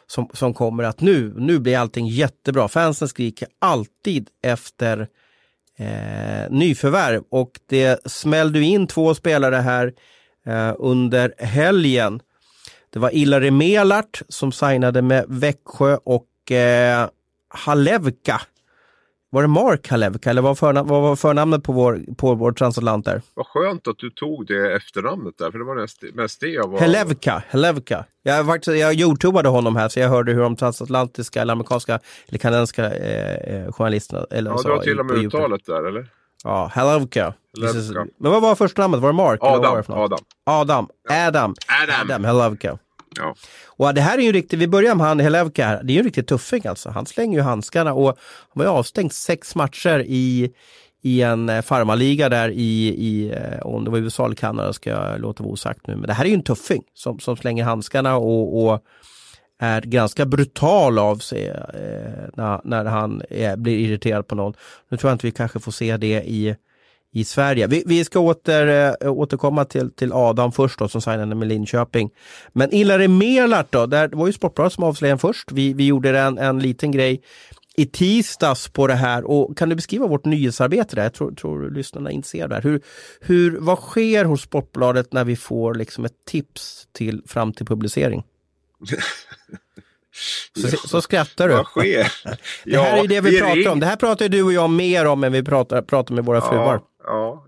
som, som kommer att nu, nu blir allting jättebra. Fansen skriker alltid efter eh, nyförvärv och det smällde in två spelare här eh, under helgen. Det var Ilari Melart som signade med Växjö och eh, Halevka Var det Mark Halevka eller vad, förna, vad var förnamnet på vår, på vår transatlant där? Vad skönt att du tog det efternamnet där, för det var mest, mest det jag var... Helevka, Helevka. Jag, faktiskt, jag youtubade honom här så jag hörde hur de transatlantiska eller amerikanska eller kanadensiska eh, eh journalisterna... Eller ja, så, du har till och med uttalet där eller? Ja, Helevka. Men vad var första namnet? Var det Mark? vad var Adam. det? Adam. Adam. Adam. Adam. Adam Helevka. Ja. Och det här är ju riktigt, vi börjar med han Helevka här, det är ju en riktig tuffing alltså. Han slänger ju handskarna och han var ju avstängd sex matcher i, i en eh, farmaliga där i, i eh, om det var USA eller Kanada ska jag låta vara osagt nu. Men det här är ju en tuffing som, som slänger handskarna och, och är ganska brutal av sig eh, när, när han är, blir irriterad på någon. Nu tror jag inte vi kanske får se det i i Sverige. Vi, vi ska åter, äh, återkomma till, till Adam först då, som signade med Linköping. Men Ilare Melart då, där, det var ju Sportbladet som avslöjade först. Vi, vi gjorde en, en liten grej i tisdags på det här och kan du beskriva vårt nyhetsarbete där? Jag tror, tror lyssnarna är intresserade. Där. Hur, hur, vad sker hos Sportbladet när vi får liksom ett tips till, fram till publicering? [LAUGHS] Så, så skrattar du. Vad sker? det här är det vi, vi pratar ring... om. Det här pratar du och jag mer om än vi pratar, pratar med våra fruar. Ja,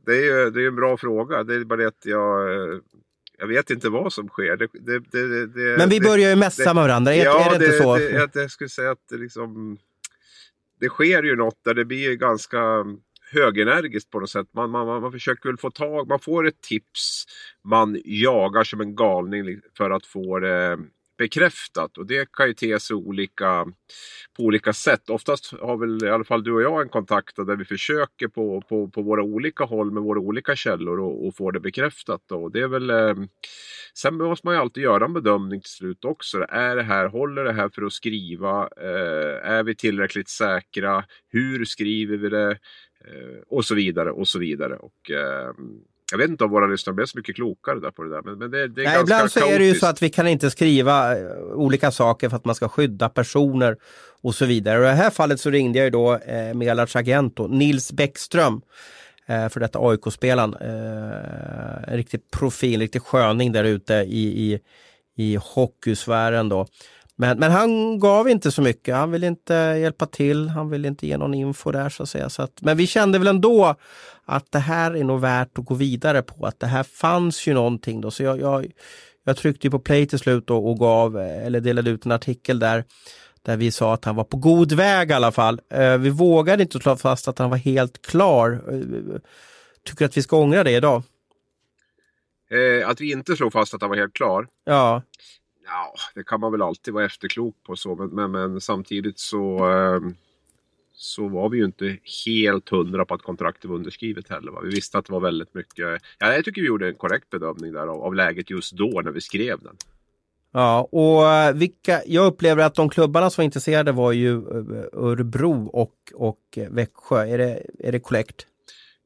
det är ju det är en bra fråga. Det är bara det att jag, jag vet inte vad som sker. Det, det, det, Men vi börjar ju mässa med varandra, är, ja, är det, inte så? Det, jag skulle säga att det, liksom, det sker ju något där det blir ganska högenergiskt på något sätt. Man, man, man försöker väl få tag, man får ett tips, man jagar som en galning för att få det bekräftat och det kan ju te sig olika, på olika sätt. Oftast har väl i alla fall du och jag en kontakt där vi försöker på, på, på våra olika håll med våra olika källor och, och få det bekräftat. Då. Det är väl, eh, sen måste man ju alltid göra en bedömning till slut också. Är det här, håller det här för att skriva? Eh, är vi tillräckligt säkra? Hur skriver vi det? Eh, och så vidare och så vidare. Och, eh, jag vet inte om våra lyssnare blev så mycket klokare där på det där. Men, men det, det är Nej, ibland så kaotiskt. är det ju så att vi kan inte skriva eh, olika saker för att man ska skydda personer och så vidare. Och I det här fallet så ringde jag ju då eh, Melarts agent då, Nils Bäckström. Eh, för detta AIK-spelaren. Eh, en riktig profil, en riktig sköning där ute i, i, i hockeysfären då. Men, men han gav inte så mycket. Han vill inte hjälpa till. Han vill inte ge någon info där så att säga. Så att, men vi kände väl ändå att det här är nog värt att gå vidare på. Att det här fanns ju någonting då. Så jag, jag, jag tryckte på play till slut och, och gav, eller delade ut en artikel där där vi sa att han var på god väg i alla fall. Eh, vi vågade inte slå fast att han var helt klar. Eh, tycker att vi ska ångra det idag? Eh, att vi inte slog fast att han var helt klar? Ja. Ja, det kan man väl alltid vara efterklok på så, men, men, men samtidigt så, eh, så var vi ju inte helt hundra på att kontraktet var underskrivet heller. Va? Vi visste att det var väldigt mycket. Ja, jag tycker vi gjorde en korrekt bedömning där av, av läget just då när vi skrev den. Ja, och eh, vilka, jag upplever att de klubbarna som var intresserade var ju eh, Örebro och, och Växjö. Är det, är det korrekt?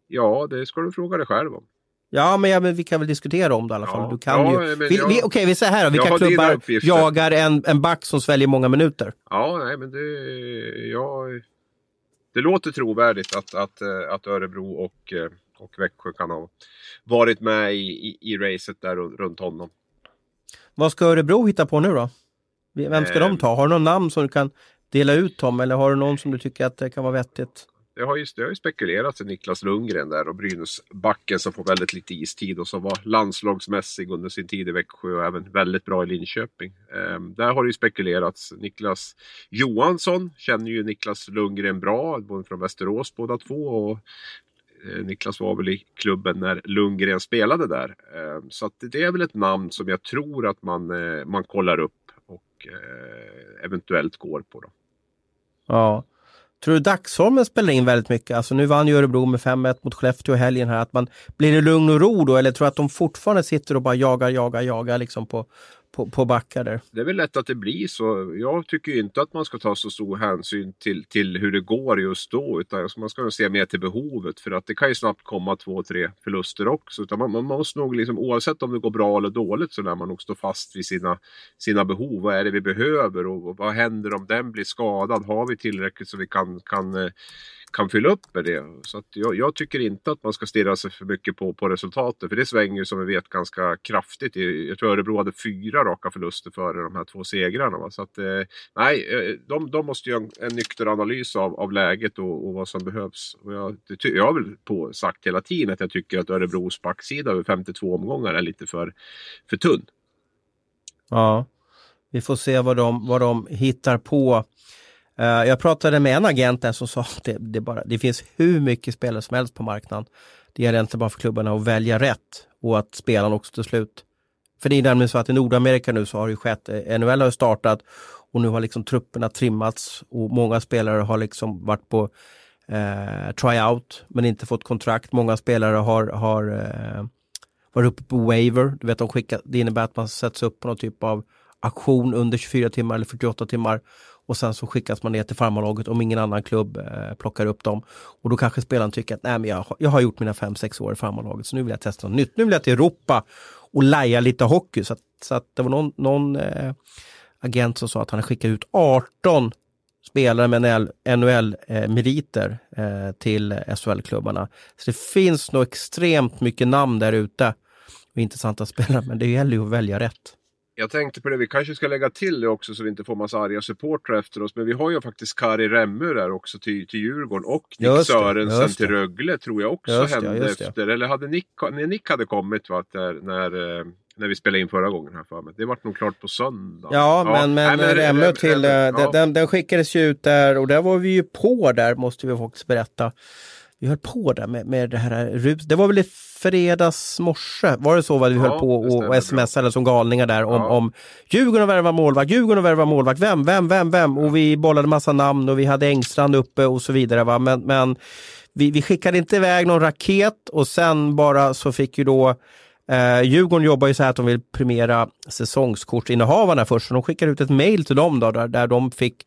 Ja, det ska du fråga dig själv om. Ja, men, ja, men vi kan väl diskutera om det i alla fall. Ja, du kan ja, ju... vi, jag, vi, Okej, vi säger här då. Vilka klubbar jagar en, en back som sväljer många minuter? Ja, nej men det... Ja, det låter trovärdigt att, att, eh, att Örebro och, eh, och Växjö kan ha varit med i, i, i racet där runt honom. Vad ska Örebro hitta på nu då? Vem ska eh, de ta? Har du någon namn som du kan dela ut Tom? Eller har du någon som du tycker att det kan vara vettigt? Det har ju, det har ju spekulerats i Niklas Lundgren där och Brynäsbacken som får väldigt lite istid och som var landslagsmässig under sin tid i Växjö och även väldigt bra i Linköping. Eh, där har det ju spekulerats. Niklas Johansson känner ju Niklas Lundgren bra, både från Västerås båda två. Och, eh, Niklas var väl i klubben när Lundgren spelade där. Eh, så att det är väl ett namn som jag tror att man, eh, man kollar upp och eh, eventuellt går på. Då. Ja. Tror du dagsformen spelar in väldigt mycket? Alltså nu vann ju Örebro med 5-1 mot Skellefteå i helgen här. Att man, blir det lugn och ro då eller tror du att de fortfarande sitter och bara jagar, jagar, jagar liksom på, på, på backar där. Det är väl lätt att det blir så. Jag tycker inte att man ska ta så stor hänsyn till, till hur det går just då. Utan alltså, man ska se mer till behovet. För att det kan ju snabbt komma två, tre förluster också. Utan man, man måste nog, liksom, oavsett om det går bra eller dåligt, så lär man nog stå fast vid sina, sina behov. Vad är det vi behöver och, och vad händer om den blir skadad? Har vi tillräckligt så vi kan, kan eh, kan fylla upp med det. Så att jag, jag, tycker inte att man ska stirra sig för mycket på, på resultatet. För det svänger ju som vi vet ganska kraftigt. Jag tror Örebro hade fyra raka förluster före de här två segrarna. Va? Så att, eh, nej, eh, de, de måste göra en, en nykter analys av, av läget och, och vad som behövs. Och jag, det, jag har väl på, sagt hela tiden att jag tycker att Örebros backsida över 52 omgångar är lite för, för tunn. Ja, vi får se vad de, vad de hittar på. Uh, jag pratade med en agent där som sa att det, det, bara, det finns hur mycket spelare som helst på marknaden. Det gäller inte bara för klubbarna att välja rätt och att spelarna också till slut. För det är nämligen så att i Nordamerika nu så har det skett, eh, NHL har startat och nu har liksom trupperna trimmats och många spelare har liksom varit på eh, tryout men inte fått kontrakt. Många spelare har, har eh, varit uppe på waiver. Du vet, de skickar, det innebär att man sätts upp på någon typ av aktion under 24 timmar eller 48 timmar och sen så skickas man ner till farmarlaget om ingen annan klubb eh, plockar upp dem. Och då kanske spelaren tycker att Nej, men jag, jag har gjort mina 5-6 år i farmarlaget så nu vill jag testa något nytt. Nu vill jag till Europa och laja lite hockey. Så, att, så att det var någon, någon eh, agent som sa att han har skickat ut 18 spelare med NHL-meriter eh, eh, till SHL-klubbarna. Så det finns nog extremt mycket namn där ute och intressanta [LAUGHS] spelare, men det gäller ju att välja rätt. Jag tänkte på det, vi kanske ska lägga till det också så vi inte får massa arga supportrar efter oss. Men vi har ju faktiskt Kari Remme där också till, till Djurgården och Nick just Sörensen till Rögle tror jag också just hände det, efter. Eller hade Nick, när Nick hade kommit va, där, när, eh, när vi spelade in förra gången här för mig. Det vart nog klart på söndag. Ja, ja. men, men, men Remme till, Remme, eh, ja. den, den skickades ju ut där och där var vi ju på där måste vi faktiskt berätta vi höll på där med, med det här rus. Det var väl i fredags morse, var det så vad vi ja, höll på och, och smsade som galningar där om, ja. om Djurgården värvar målvakt, Djurgården värvar målvakt, vem, vem, vem, vem? Och vi bollade massa namn och vi hade Engstrand uppe och så vidare. Va? Men, men vi, vi skickade inte iväg någon raket och sen bara så fick ju då Eh, Djurgården jobbar ju så här att de vill premiera säsongskortsinnehavarna först. Så de skickar ut ett mail till dem då, där, där de fick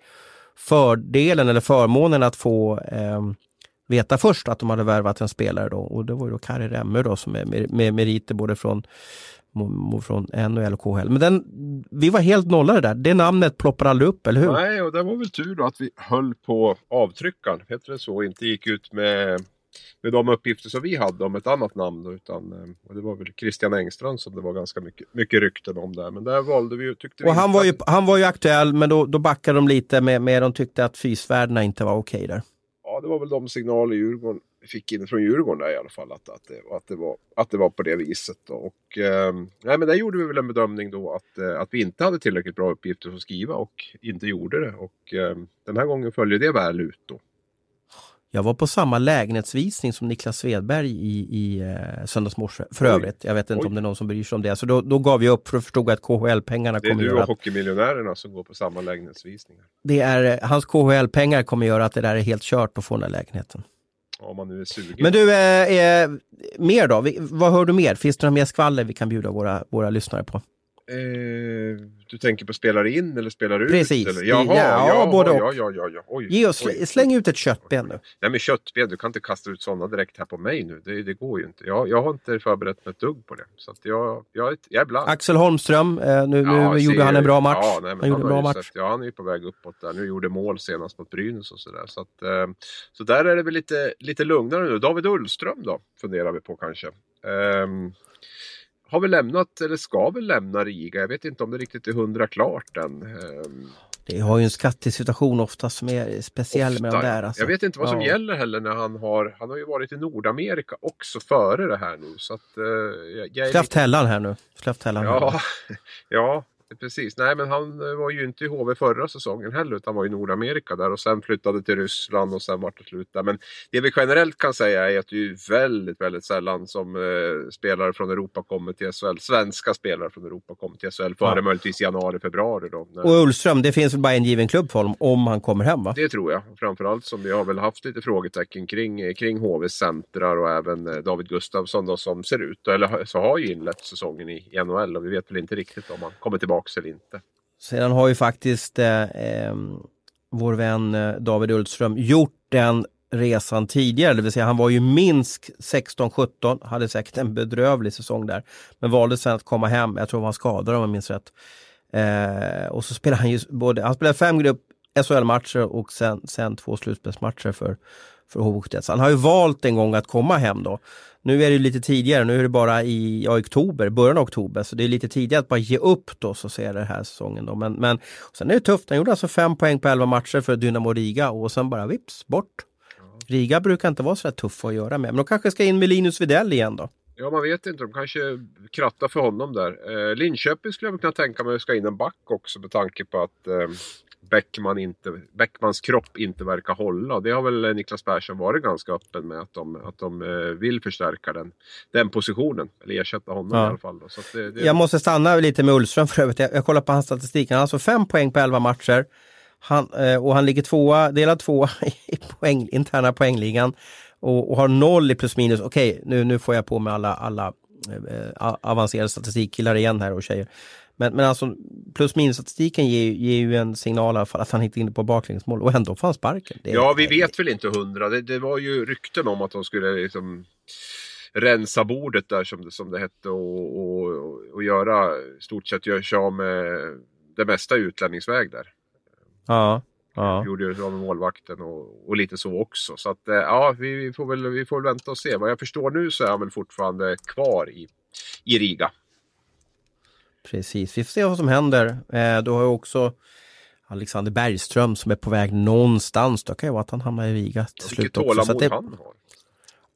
fördelen eller förmånen att få eh, veta först att de hade värvat en spelare då och det var ju då Kari Remme då som är med, med meriter både från från NHL och KHL. Men den, vi var helt nollade där. Det namnet ploppar aldrig upp, eller hur? Nej, och det var väl tur då att vi höll på avtryckaren, heter det så, och inte gick ut med, med de uppgifter som vi hade om ett annat namn. Utan och det var väl Christian Engstrand som det var ganska mycket, mycket rykten om där. Men där valde vi tyckte vi Och han var, ju, han var ju aktuell, men då, då backade de lite med, med de tyckte att fysvärdena inte var okej okay där det var väl de signaler Djurgården fick in från Djurgården där i alla fall. Att, att, det, att, det, var, att det var på det viset. Då. Och, eh, nej, men där gjorde vi väl en bedömning då att, eh, att vi inte hade tillräckligt bra uppgifter att skriva och inte gjorde det. Och eh, den här gången följer det väl ut då. Jag var på samma lägenhetsvisning som Niklas Svedberg i, i eh, söndags morse. För Oj. övrigt, jag vet inte Oj. om det är någon som bryr sig om det. Så då, då gav jag upp för att förstå att KHL-pengarna kommer göra... Det är du och Hockeymiljonärerna som går på samma lägenhetsvisningar. Det är, eh, hans KHL-pengar kommer göra att det där är helt kört att få den där lägenheten. Om man nu är sugen. Men du, eh, eh, mer då? Vi, vad hör du mer? Finns det några mer skvaller vi kan bjuda våra, våra lyssnare på? Eh, du tänker på spelar in eller spelar ut? Precis. Eller? Jaha, ja, ja, både och. Ja, ja, ja, ja. Oj, Ge oss, oj, släng oj, ut ett köttben nu. Nej men köttben, du kan inte kasta ut sådana direkt här på mig nu. Det, det går ju inte. Jag, jag har inte förberett mig ett dugg på det. Så jag, jag, jag är blank. Axel Holmström, eh, nu, ja, nu gjorde han en bra match. Ja, nej, men han, gjorde en bra match. Sett, ja, han är ju på väg uppåt där. Nu gjorde mål senast mot Brynäs och sådär. Så, att, eh, så där är det väl lite, lite lugnare nu. David Ullström då, funderar vi på kanske. Um, har väl lämnat, eller ska väl lämna Riga. Jag vet inte om det riktigt är hundra klart än. Ehm, det har ju en skattesituation ofta som är speciell ofta, med de där. Alltså. Jag vet inte vad som ja. gäller heller när han har, han har ju varit i Nordamerika också före det här nu. Så att, jag, jag Släppt Hellan här nu. Släppt Hellan ja, [LAUGHS] ja, Precis, nej men han eh, var ju inte i HV förra säsongen heller utan var i Nordamerika där och sen flyttade till Ryssland och sen vart det slut där. Men det vi generellt kan säga är att det är väldigt, väldigt sällan som eh, spelare från Europa kommer till SHL. Svenska spelare från Europa kommer till SHL före ja. möjligtvis januari, februari då. När... Och Ullström, det finns väl bara en given klubb för honom om han kommer hem va? Det tror jag. Framförallt som vi har väl haft lite frågetecken kring, eh, kring HVs centrar och även eh, David Gustafsson då som ser ut, eller så har ju inlett säsongen i NHL och vi vet väl inte riktigt om han kommer tillbaka tillbaks eller inte. Sedan har ju faktiskt eh, eh, vår vän eh, David Ullström gjort den resan tidigare, det vill säga han var ju Minsk 16-17, hade säkert en bedrövlig säsong där, men valde sen att komma hem, jag tror han var skadad om jag minns rätt. Eh, och så spelade han ju både, han spelade fem grupp SHL-matcher och sen, sen två slutspelsmatcher för, för HV71. Så han har ju valt en gång att komma hem då. Nu är det lite tidigare, nu är det bara i ja, oktober, början av oktober, så det är lite tidigare att bara ge upp då så ser det här säsongen. Då. Men, men sen är det tufft, han gjorde alltså fem poäng på elva matcher för Dynamo Riga och sen bara vips bort. Riga brukar inte vara så där tuffa att göra med, men de kanske ska in med Linus Widell igen då. Ja, man vet inte. De kanske krattar för honom där. Eh, Linköping skulle jag kunna tänka mig ska in en back också med tanke på att eh, Bäckman inte, Bäckmans kropp inte verkar hålla. Det har väl Niklas Persson varit ganska öppen med att de, att de eh, vill förstärka den, den positionen. Eller ersätta honom ja. i alla fall. Det, det... Jag måste stanna lite med Ullström för övrigt. Jag, jag kollar på hans statistik. Han har alltså fem poäng på elva matcher. Han, eh, och han ligger tvåa, delad tvåa [LAUGHS] i poäng, interna poängligan och, och har noll i plus minus. Okej, nu, nu får jag på med alla, alla eh, avancerade statistikkillar igen här och tjejer. Men, men alltså plus minus statistiken ger, ger ju en signal i alla fall att han inte är inne på baklängesmål och ändå får han sparken. Ja, vi vet väl inte hundra. Det, det, var ju rykten om att de skulle liksom rensa bordet där som det, som det hette och, och, och göra stort sett göra sig av med det mesta utlänningsväg där. Ja. Ja. Gjorde ju av med målvakten och, och, lite så också. Så att eh, ja, vi, vi, får väl, vi får väl vänta och se. Vad jag förstår nu så är han väl fortfarande kvar i, i Riga. Precis, vi får se vad som händer. Eh, du har ju också Alexander Bergström som är på väg någonstans. Det kan ju vara att han hamnar i Riga till slut också. Tålamod han har.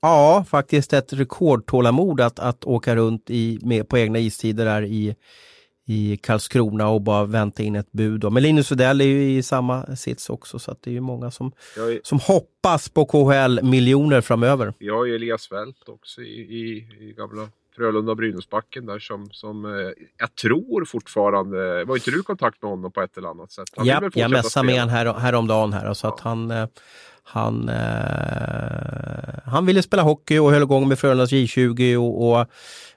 Ja, faktiskt ett rekordtålamod att, att åka runt i, med, på egna istider där i, i Karlskrona och bara vänta in ett bud. Då. Men Linus Widell är ju i samma sits också så att det är ju många som, är... som hoppas på KHL-miljoner framöver. Vi har ju Elias Fält också i, i, i gamla Frölunda Brynäsbacken där som, som eh, jag tror fortfarande, var inte du i kontakt med honom på ett eller annat sätt? Han ja, jag messade med honom här, häromdagen här så ja. att han eh, han, eh, han ville spela hockey och höll igång med Frölundas J20 och, och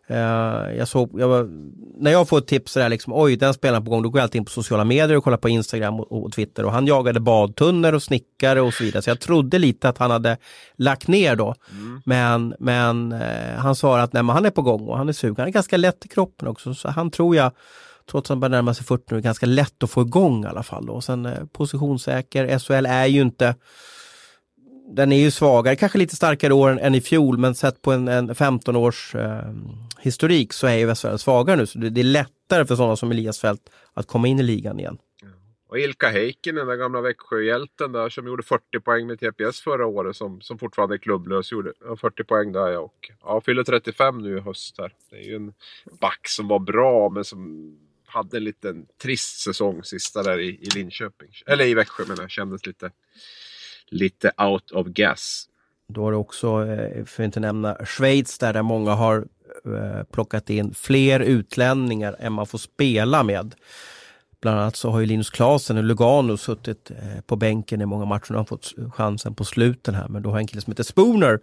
eh, jag såg, jag när jag får ett tips sådär liksom, oj den spelaren på gång, då går jag alltid in på sociala medier och kollar på Instagram och, och Twitter och han jagade badtunnor och snickare och så vidare. Så jag trodde lite att han hade lagt ner då. Mm. Men, men eh, han sa att nej, han är på gång och han är sugen. Han är ganska lätt i kroppen också, så han tror jag trots att han börjar närma sig 40 nu, är ganska lätt att få igång i alla fall. Då. Och sen eh, positionssäker, SHL är ju inte den är ju svagare, kanske lite starkare år än, i fjol, men sett på en, en 15 års eh, historik så är ju Västsverige svagare nu. Så det, det, är lättare för sådana som Elias Fält att komma in i ligan igen. Och Ilka Heikkinen, den gamla Växjöhjälten där som gjorde 40 poäng med TPS förra året som, som fortfarande är klubblös. Gjorde 40 poäng där ja, och ja, fyller 35 nu i höst här. Det är ju en back som var bra men som hade en liten trist säsong sista där i, i Linköping. Eller i Växjö menar jag, kändes lite lite out of gas. Då har du också, eh, för att inte nämna Schweiz där, där många har eh, plockat in fler utlänningar än man får spela med. Bland annat så har ju Linus Klasen och Lugano suttit eh, på bänken i många matcher och har fått chansen på sluten här. Men då har en kille som heter Spooner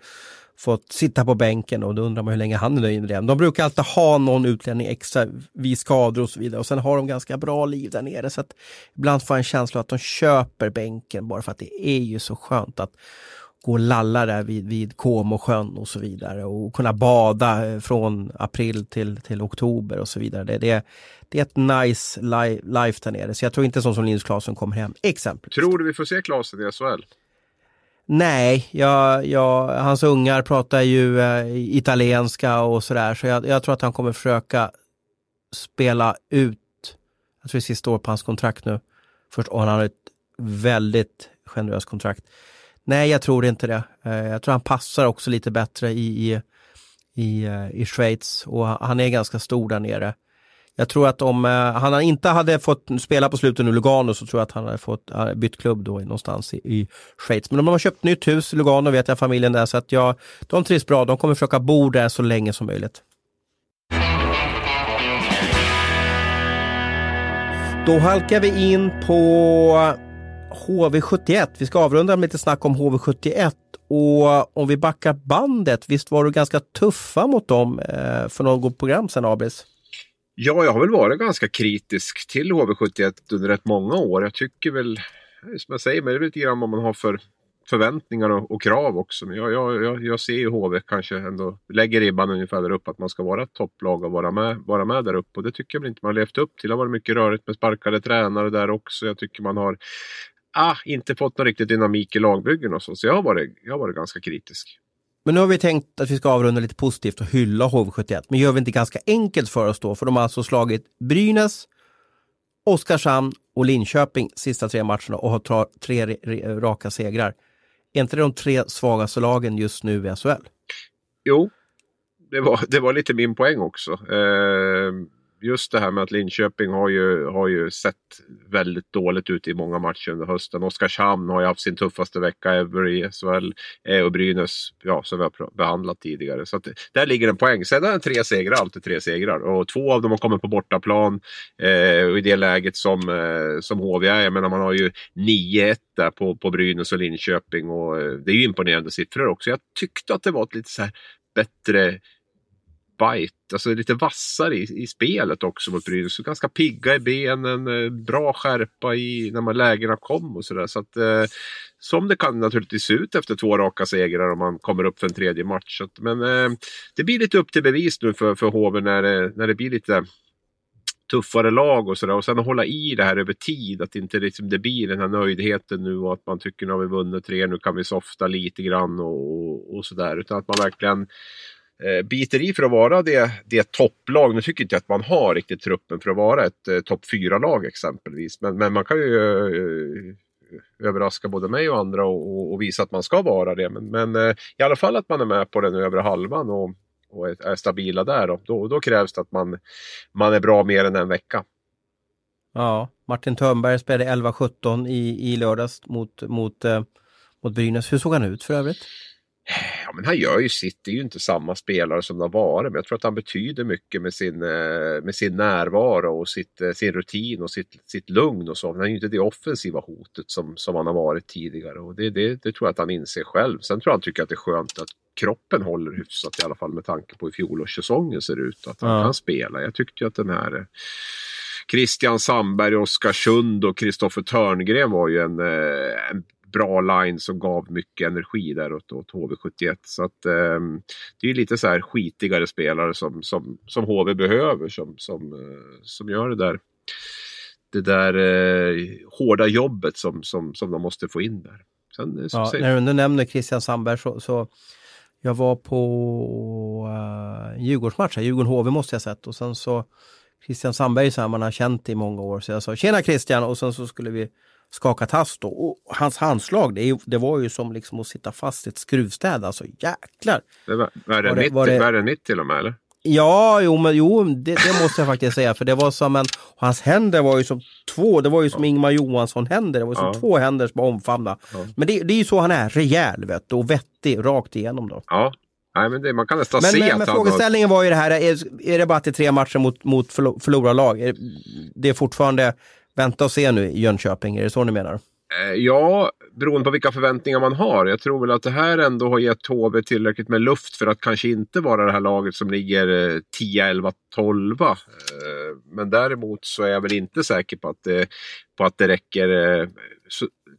fått sitta på bänken och då undrar man hur länge han är nöjd med det. De brukar alltid ha någon utlänning extra vid skador och så vidare och sen har de ganska bra liv där nere så att ibland får jag en känsla att de köper bänken bara för att det är ju så skönt att gå och lalla där vid, vid Comosjön och så vidare och kunna bada eh, från april till, till oktober och så vidare. Det, det, det är ett nice life där nere så jag tror inte sån som Linus Klasen kommer hem exempelvis. Tror du vi får se Klasen i SHL? Nej, jag, jag, hans ungar pratar ju eh, italienska och sådär så jag, jag, tror att han kommer försöka spela ut, jag tror det är sista året på hans kontrakt nu, först och han har ett väldigt generöst kontrakt. Nej, jag tror inte det. Eh, jag tror han passar också lite bättre i, i, i, eh, i Schweiz och han är ganska stor där nere. Jag tror att om eh, han inte hade fått spela på slutet i Lugano så tror jag att han hade fått eh, bytt klubb då någonstans i, i Schweiz. Men de har köpt nytt hus i Lugano vet jag familjen där så att jag, de trivs bra. De kommer försöka bo där så länge som möjligt. Då halkar vi in på HV71. Vi ska avrunda med lite snack om HV71 och om vi backar bandet, visst var du ganska tuffa mot dem eh, för något program sen Abris? Ja, jag har väl varit ganska kritisk till HV71 under rätt många år. Jag tycker väl, som jag säger, men det är lite grann vad man har för förväntningar och, och krav också. Men jag, jag, jag, jag, ser ju HV kanske ändå lägger ribban ungefär där uppe att man ska vara ett topplag och vara med, vara med där uppe. Och det tycker jag väl inte man har levt upp till. Det har varit mycket rörigt med sparkade tränare där också. Jag tycker man har ah, inte fått någon riktig dynamik i lagbyggen och så. Så jag har varit, jag har varit ganska kritisk. Men nu har vi tänkt att vi ska avrunda lite positivt och hylla HV71. Men gör vi inte ganska enkelt för oss då? För de har alltså slagit Brynäs, Oskarshamn och Linköping sista tre matcherna och har tre raka segrar. Är inte det de tre svagaste lagen just nu i SHL? Jo, det var, det var lite min poäng också. Eh, just det här med att Linköping har ju, har ju sett väldigt dåligt ut i många matcher under hösten. Oskarshamn har ju haft sin tuffaste vecka ever i SHL. Eh, och Brynäs, ja, som vi har behandlat tidigare. Så att, där ligger en poäng. Sen är det tre segrar, alltid tre segrar. Och två av dem har kommit på bortaplan. Eh, och i det läget som, eh, som HV är, jag menar man har ju 9-1 där på, på Brynäs och Linköping. Och eh, det är ju imponerande siffror också. Jag tyckte att det var ett lite så här bättre bite, alltså lite vassare i, i spelet också mot Brynäs. Ganska pigga i benen, eh, bra skärpa i när man lägena kom och sådär. Så att, eh, som det kan naturligtvis se ut efter två raka segrar om man kommer upp för en tredje match. Att, men eh, det blir lite upp till bevis nu för, för HV när det, när det blir lite tuffare lag och sådär. Och sen att hålla i det här över tid. Att inte liksom det blir den här nöjdheten nu och att man tycker nu har vi vunnit tre, nu kan vi softa lite grann och, och sådär. Utan att man verkligen Eh, biter i för att vara det, det topplag. Nu tycker inte jag att man har riktigt truppen för att vara ett eh, topp 4-lag exempelvis. Men, men man kan ju eh, överraska både mig och andra och, och, visa att man ska vara det. Men, men eh, i alla fall att man är med på den övre halvan och, och är, är, stabila där. Då, då, då, krävs det att man, man är bra mer än en vecka. Ja, Martin Törnberg spelade 11-17 i, i lördags mot, mot, eh, mot Brynäs. Hur såg han ut för övrigt? Ja, men han gör ju sitt. Det är ju inte samma spelare som det har varit. Men jag tror att han betyder mycket med sin, eh, med sin närvaro och sitt, eh, sin rutin och sitt, sitt lugn och så. Men han är ju inte det offensiva hotet som, som han har varit tidigare. Och det, det, det tror jag att han inser själv. Sen tror jag han tycker att det är skönt att kroppen håller hyfsat i alla fall med tanke på hur fjolårssäsongen ser ut. Att han ja. kan spela. Jag tyckte ju att den här eh, Christian Sandberg, Oskarsund och Kristoffer Törngren var ju en, en bra line som gav mycket energi där åt, åt HV71. Så att eh, det är lite så här skitigare spelare som, som, som HV behöver som, som, eh, som gör det där det där eh, hårda jobbet som, som, som de måste få in där. Sen, eh, ja, när du nämner Christian Sandberg så, så jag var på uh, Djurgårdsmatch, Djurgården-HV måste jag ha sett och sen så Christian Sandberg så här, man har känt i många år så jag sa tjena Christian och sen så skulle vi skaka tass då. Och hans handslag, det, det, var ju som liksom att sitta fast i ett skruvstäd. Alltså jäklar! Det var, värre, än mitt, det... än mitt till och med eller? Ja, jo, men, jo det, det, måste jag faktiskt säga. För det var som en... Hans händer var ju som två, det var ju som ja. Ingmar Johansson-händer. Det var som ja. två händer som omfamnade. Ja. Men det, det är ju så han är, rejäl vet du, och vettig rakt igenom då. Ja, Nej, men det, man kan nästan men, se men, att men frågeställningen har... var ju det här, är, är det bara till tre matcher mot, mot förlorarlag? Det är fortfarande vänta och se nu i Jönköping, är det så ni menar? Eh, ja, beroende på vilka förväntningar man har. Jag tror väl att det här ändå har gett HV tillräckligt med luft för att kanske inte vara det här laget som ligger 10, 11, 12. Men däremot så är jag väl inte säker på att det, på att det räcker eh,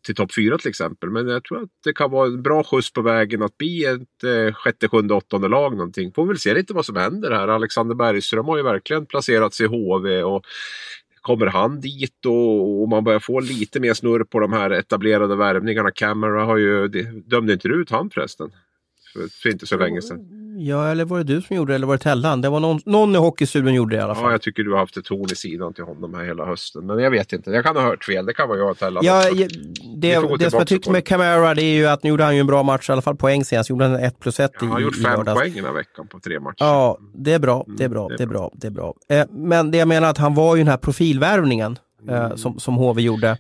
till topp 4 till exempel. Men jag tror att det kan vara en bra skjuts på vägen att bli ett eh, sjätte, sjunde, åttonde lag någonting. Får väl se lite vad som händer här. Alexander Bergström har ju verkligen placerats i HV och kommer han dit och, och, man börjar få lite mer snurr på de här etablerade värvningarna. Camera har ju, dömde inte du ut han förresten? För, för inte så länge sedan. Ja, eller var det du som gjorde det eller var det Tellan? Det var någon, någon i Hockeystudion gjorde det i alla fall. Ja, jag tycker du har haft ett torn i sidan till honom här hela hösten. Men jag vet inte, jag kan ha hört fel. Det kan vara jag och Tellan ja. Det, det, som jag tyckte med Camara det är ju att nu gjorde han ju en bra match, i alla fall poäng senast. Gjorde han 1 plus 1 ja, i Han har gjort fem poäng den här veckan på tre matcher. Ja, det är bra. Det är bra. Mm, det är bra. Det är bra. Eh, men det jag menar att han var ju den här profilvärvningen eh, mm. som, som HV gjorde.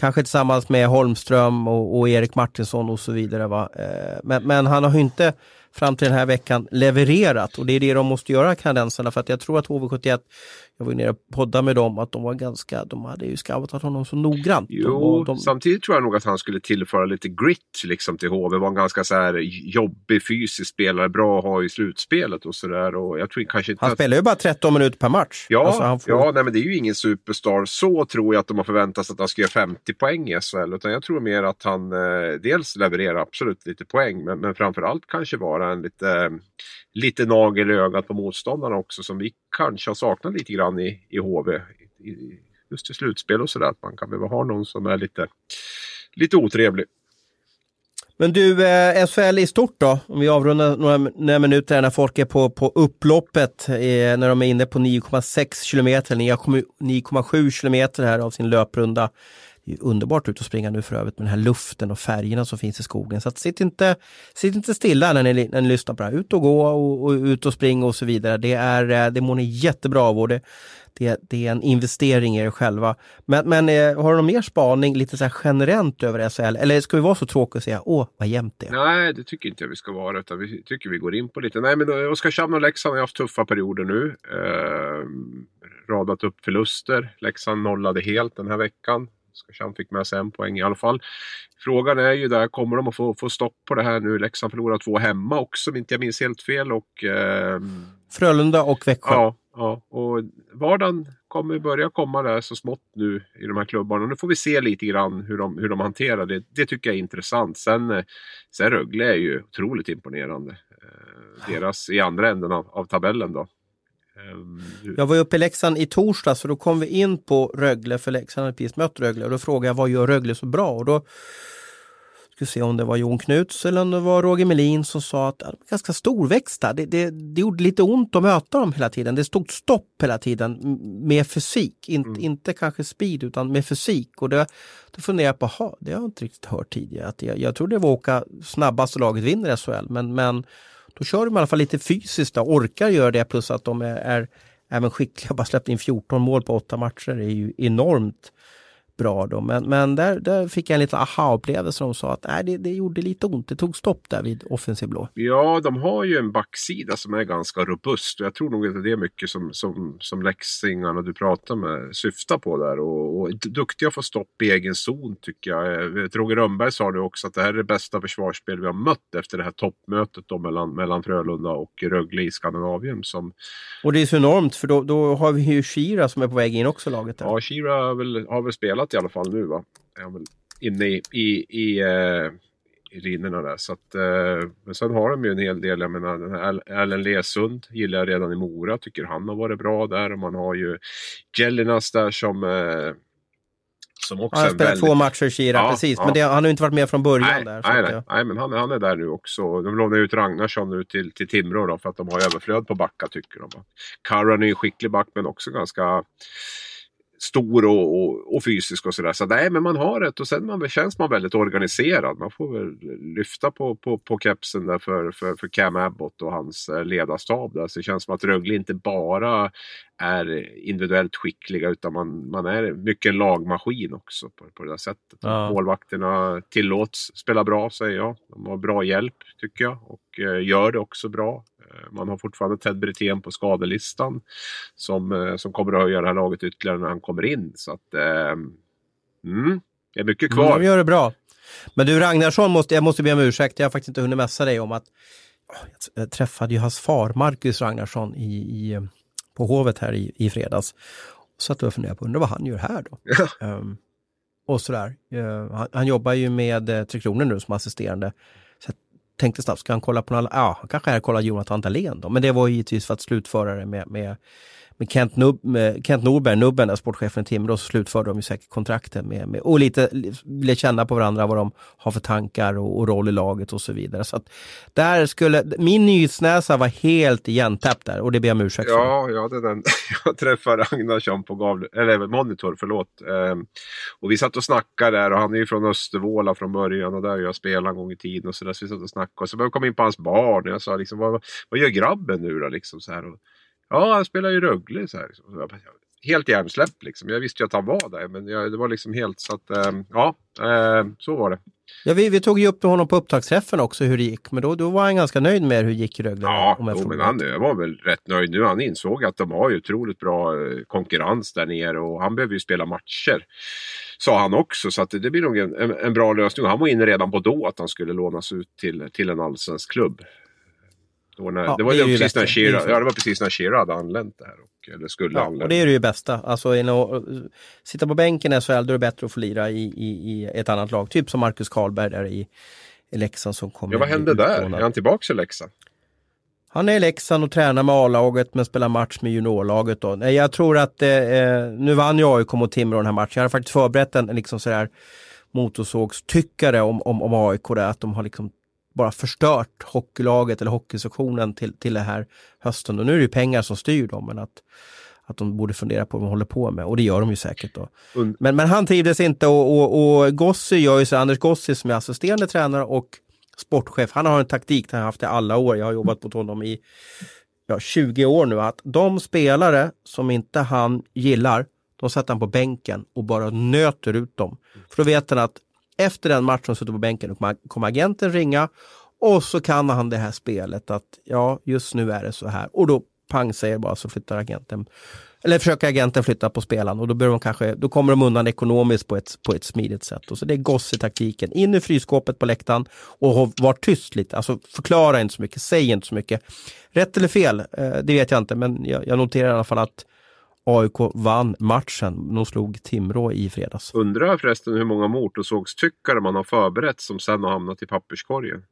Kanske tillsammans med Holmström och, och Erik Martinsson och så vidare. Va? Eh, men, men han har ju inte fram till den här veckan levererat och det är det de måste göra kanadensarna för att jag tror att HV71 jag var nere och poddade med dem, att de var ganska, de hade ju scoutat honom så noggrant. Jo, de, samtidigt tror jag nog att han skulle tillföra lite grit liksom till HV. Var en ganska så här jobbig fysisk spelare, bra att ha i slutspelet och sådär. Han att... spelar ju bara 13 minuter per match. Ja, alltså får... ja nej, men det är ju ingen superstar. Så tror jag att de har förväntat sig att han ska göra 50 poäng i SHL. Utan jag tror mer att han eh, dels levererar absolut lite poäng, men, men framförallt kanske vara en lite lite nagel i ögat på motståndarna också som vi kanske har saknat lite grann i, i HV. I, just i slutspel och sådär. Att man kan behöva ha någon som är lite, lite otrevlig. Men du, eh, SHL i stort då? Om vi avrundar några, några minuter när folk är på, på upploppet, eh, när de är inne på 9,6 kilometer, 9,7 kilometer här av sin löprunda. Det är underbart ut att springa nu för övrigt med den här luften och färgerna som finns i skogen. Så att sitt, inte, sitt inte stilla när ni, när ni lyssnar på det här. Ut och gå och, och ut och springa och så vidare. Det, är, eh, det mår ni jättebra av och det, det, det är en investering i er själva. Men, men eh, har du någon mer spaning lite så här generellt över SHL? Eller ska vi vara så tråkiga och säga åh vad jämnt det är? Nej, det tycker inte jag vi ska vara. Utan vi tycker vi går in på lite. Nej, men eh, Oskarshamn och Leksand har haft tuffa perioder nu. Eh, radat upp förluster. Leksand nollade helt den här veckan. Oskarshamn fick med sig en poäng i alla fall. Frågan är ju där, kommer de att få, få stopp på det här nu? Leksand förlorar två hemma också om inte jag minns helt fel. Och, eh, Frölunda och Växjö. Ja, ja, och vardagen kommer börja komma där så smått nu i de här klubbarna. Nu får vi se lite grann hur de, hur de hanterar det. Det tycker jag är intressant. Sen, eh, sen Rögle är ju otroligt imponerande. Eh, deras i andra änden av, av tabellen då. Ehm, jag var uppe i Leksand i torsdags och då kom vi in på Rögle, för Leksand hade precis mött Rögle. Och då frågade jag vad gör Rögle så bra? Och då ska se om det var Jon Knuts eller om det var Roger Melin som sa att de är ganska storväxta. Det, det, det gjorde lite ont att möta dem hela tiden. Det stod stopp hela tiden med fysik. In, mm. Inte kanske speed utan med fysik. Och det, då funderade jag på, ha, det har jag inte riktigt hört tidigare. Att jag, jag trodde det var åka snabbaste laget vinner SHL men, men då kör de i alla fall lite fysiskt och orkar göra det plus att de är, är även skickliga. Bara släppt in 14 mål på åtta matcher. Det är ju enormt bra då. Men, men där, där fick jag en liten aha-upplevelse. De sa att nej, det, det gjorde lite ont. Det tog stopp där vid offensiv blå. Ja, de har ju en backsida som är ganska robust. Och jag tror nog att det är mycket som, som, som Leksingarna du pratar med syftar på där. Och, och duktiga att få stopp i egen zon tycker jag. Roger Rönnberg sa nu också att det här är det bästa försvarsspel vi har mött efter det här toppmötet då mellan, mellan Frölunda och Rögle i Skandinavien. Som... Och det är så enormt för då, då har vi ju Shira som är på väg in också laget. Där. Ja, Shira har väl, har väl spelat i alla fall nu va. Är han väl inne i, i, i, uh, i rinnorna där. Så att, uh, men sen har de ju en hel del, jag menar den här Erlen Lesund gillar jag redan i Mora, tycker han har varit bra där. Och man har ju Jellinas där som uh, som också han har spelat väldigt... två matcher, Kira, ja, precis. Ja. Men det, han har inte varit med från början nej, där. Nej, nej, nej, men han, han är där nu också. De lånar ut Ragnarsson nu till, till Timrå då, för att de har överflöd på backa tycker de. Karan är ju en skicklig back men också ganska stor och, och, och, fysisk och sådär. Så nej, men man har det och sen man, känns man väldigt organiserad. Man får väl lyfta på, på, på kepsen där för, för, för Cam Abbott och hans eh, ledarstab. Där. Så det känns som att Rögle inte bara är individuellt skickliga utan man, man är mycket en lagmaskin också på, på det där sättet. Ja. Målvakterna tillåts spela bra säger jag. De har bra hjälp tycker jag och eh, gör det också bra. Eh, man har fortfarande Ted Brithén på skadelistan som, eh, som kommer att höja det här laget ytterligare när han kommer in. Så att, eh, mm, det är mycket kvar. Mm, de gör det bra. Men du Ragnarsson, måste, jag måste be om ursäkt, jag har faktiskt inte hunnit mässa dig om att jag träffade ju hans far, Marcus Ragnarsson, i, i, på Hovet här i, i fredags. Och satt och funderade på, undrar vad han gör här då? Ja. Um, och sådär. Uh, han, han, jobbar ju med uh, Tre Kronor nu som assisterande tänkte snabbt, ska han kolla på någon, ja, han kanske hade kollar Jonathan Dahlén då, men det var givetvis för att slutföra det med, med med Kent, Nub, med Kent Norberg, Nubben, där sportchefen i Timrå, så slutförde de ju säkert kontrakten med, med och lite ville känna på varandra vad de har för tankar och, och roll i laget och så vidare. Så att där skulle, min nyhetsnäsa var helt igentäppt där och det ber jag om ursäkt för. Ja, jag, hade den. [LAUGHS] jag träffade Ragnarsson på Gavle, eller Monitor, förlåt. Ehm, och vi satt och snackade där och han är ju från Östervåla från början och där jag spelade en gång i tiden och så där. Så vi satt och snackade och så började jag komma in på hans barn och jag sa liksom, vad, vad gör grabben nu då liksom så här. Och, Ja, han spelar ju Rögle. Så här, liksom. Helt hjärnsläppt liksom. Jag visste ju att han var där, men jag, det var liksom helt så att, äh, ja, äh, så var det. Ja, vi, vi tog ju upp honom på upptaktsträffen också hur det gick, men då, då var han ganska nöjd med hur det gick i Rögle. Ja, jo, men han var väl rätt nöjd nu. Han insåg att de har ju otroligt bra eh, konkurrens där nere och han behöver ju spela matcher. Sa han också, så att det, det blir nog en, en, en, bra lösning. Han var inne redan på då att han skulle lånas ut till, till en allsvensk klubb. När, ja, det, var det, precis när Shira, ja, det var precis när Shira hade anlänt där. Och, eller skulle ja, anlända. och det är det ju bästa. Alltså, att sitta på bänken i SHL, då är det bättre att få lira i, i, i ett annat lag. Typ som Marcus Karlberg där i, i Leksand som kommer. Ja, vad hände där? Är han tillbaka i Leksand? Han är i Leksand och tränar med A-laget men spelar match med juniorlaget. Då. Jag tror att, eh, eh nu vann ju AIK mot Timrå den här matchen. Jag har faktiskt förberett en liksom sådär motorsågstyckare om, om, om AIK, där, att de har liksom bara förstört hockeylaget eller hockeysektionen till, till det här hösten. Och nu är det ju pengar som styr dem, men att, att de borde fundera på vad de håller på med. Och det gör de ju säkert. Då. Mm. Men, men han trivdes inte och, och, och Gossi gör ju så, Anders Gossi som är assisterande tränare och sportchef, han har en taktik, han har haft det alla år. Jag har jobbat mot honom i ja, 20 år nu, att de spelare som inte han gillar, de sätter han på bänken och bara nöter ut dem. För då vet han att efter den matchen suttit på bänken kommer agenten ringa och så kan han det här spelet att ja, just nu är det så här. Och då pang säger bara så flyttar agenten eller försöker agenten flytta på spelaren och då, de kanske, då kommer de undan ekonomiskt på ett, på ett smidigt sätt. Och så det är gosse-taktiken. In i frysskåpet på läktaren och var tyst lite. Alltså förklara inte så mycket, säg inte så mycket. Rätt eller fel, eh, det vet jag inte, men jag, jag noterar i alla fall att AIK vann matchen. De slog Timrå i fredags. Undrar förresten hur många motorsågstyckare man har förberett som sen har hamnat i papperskorgen.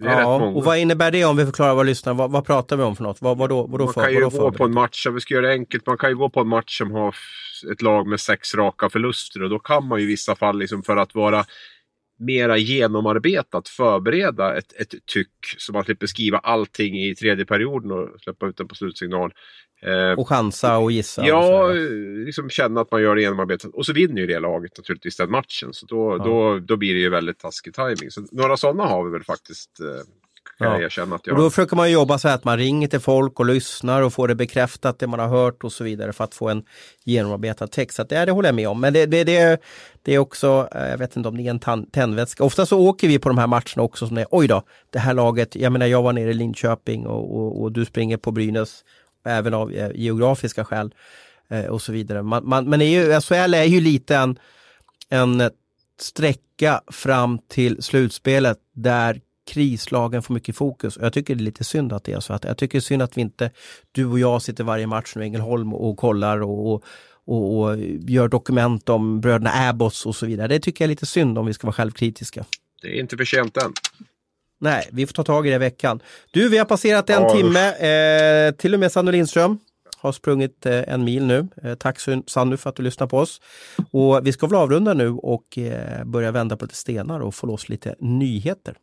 ja, och vad innebär det om vi förklarar vad lyssnar vad, vad pratar vi om för något? Vad, vad då, vad då man för, kan ju gå förberett? på en match, vi ska göra det enkelt, man kan ju gå på en match som har ett lag med sex raka förluster och då kan man ju i vissa fall liksom för att vara mera genomarbetat förbereda ett, ett tyck så man slipper skriva allting i tredje perioden och släppa ut den på slutsignal. Eh, och chansa och gissa? Ja, och liksom känna att man gör det genomarbetat. Och så vinner ju det laget naturligtvis den matchen. Så då, ja. då, då blir det ju väldigt taskig timing. Så några sådana har vi väl faktiskt eh, kan ja. jag erkänna att jag... Och då försöker man jobba så att man ringer till folk och lyssnar och får det bekräftat det man har hört och så vidare för att få en genomarbetad text. Så att det, det håller jag med om. Men det, det, det, det är också, eh, jag vet inte om det är en tändvätska. Ofta så åker vi på de här matcherna också som är, oj då, det här laget, jag menar jag var nere i Linköping och, och, och du springer på Brynäs även av eh, geografiska skäl eh, och så vidare. Man, man, men är ju, SHL är ju lite en, en sträcka fram till slutspelet där krislagen får mycket fokus. Jag tycker det är lite synd att det är så. Att, jag tycker det är synd att vi inte, du och jag sitter varje match nu i Ängelholm och kollar och, och, och, och gör dokument om bröderna Abbots och så vidare. Det tycker jag är lite synd om vi ska vara självkritiska. Det är inte för sent än. Nej, vi får ta tag i det i veckan. Du, vi har passerat en ja, timme. Eh, till och med Sanny Lindström har sprungit eh, en mil nu. Eh, tack Sanny för att du lyssnar på oss. Och vi ska väl avrunda nu och eh, börja vända på lite stenar och få loss lite nyheter.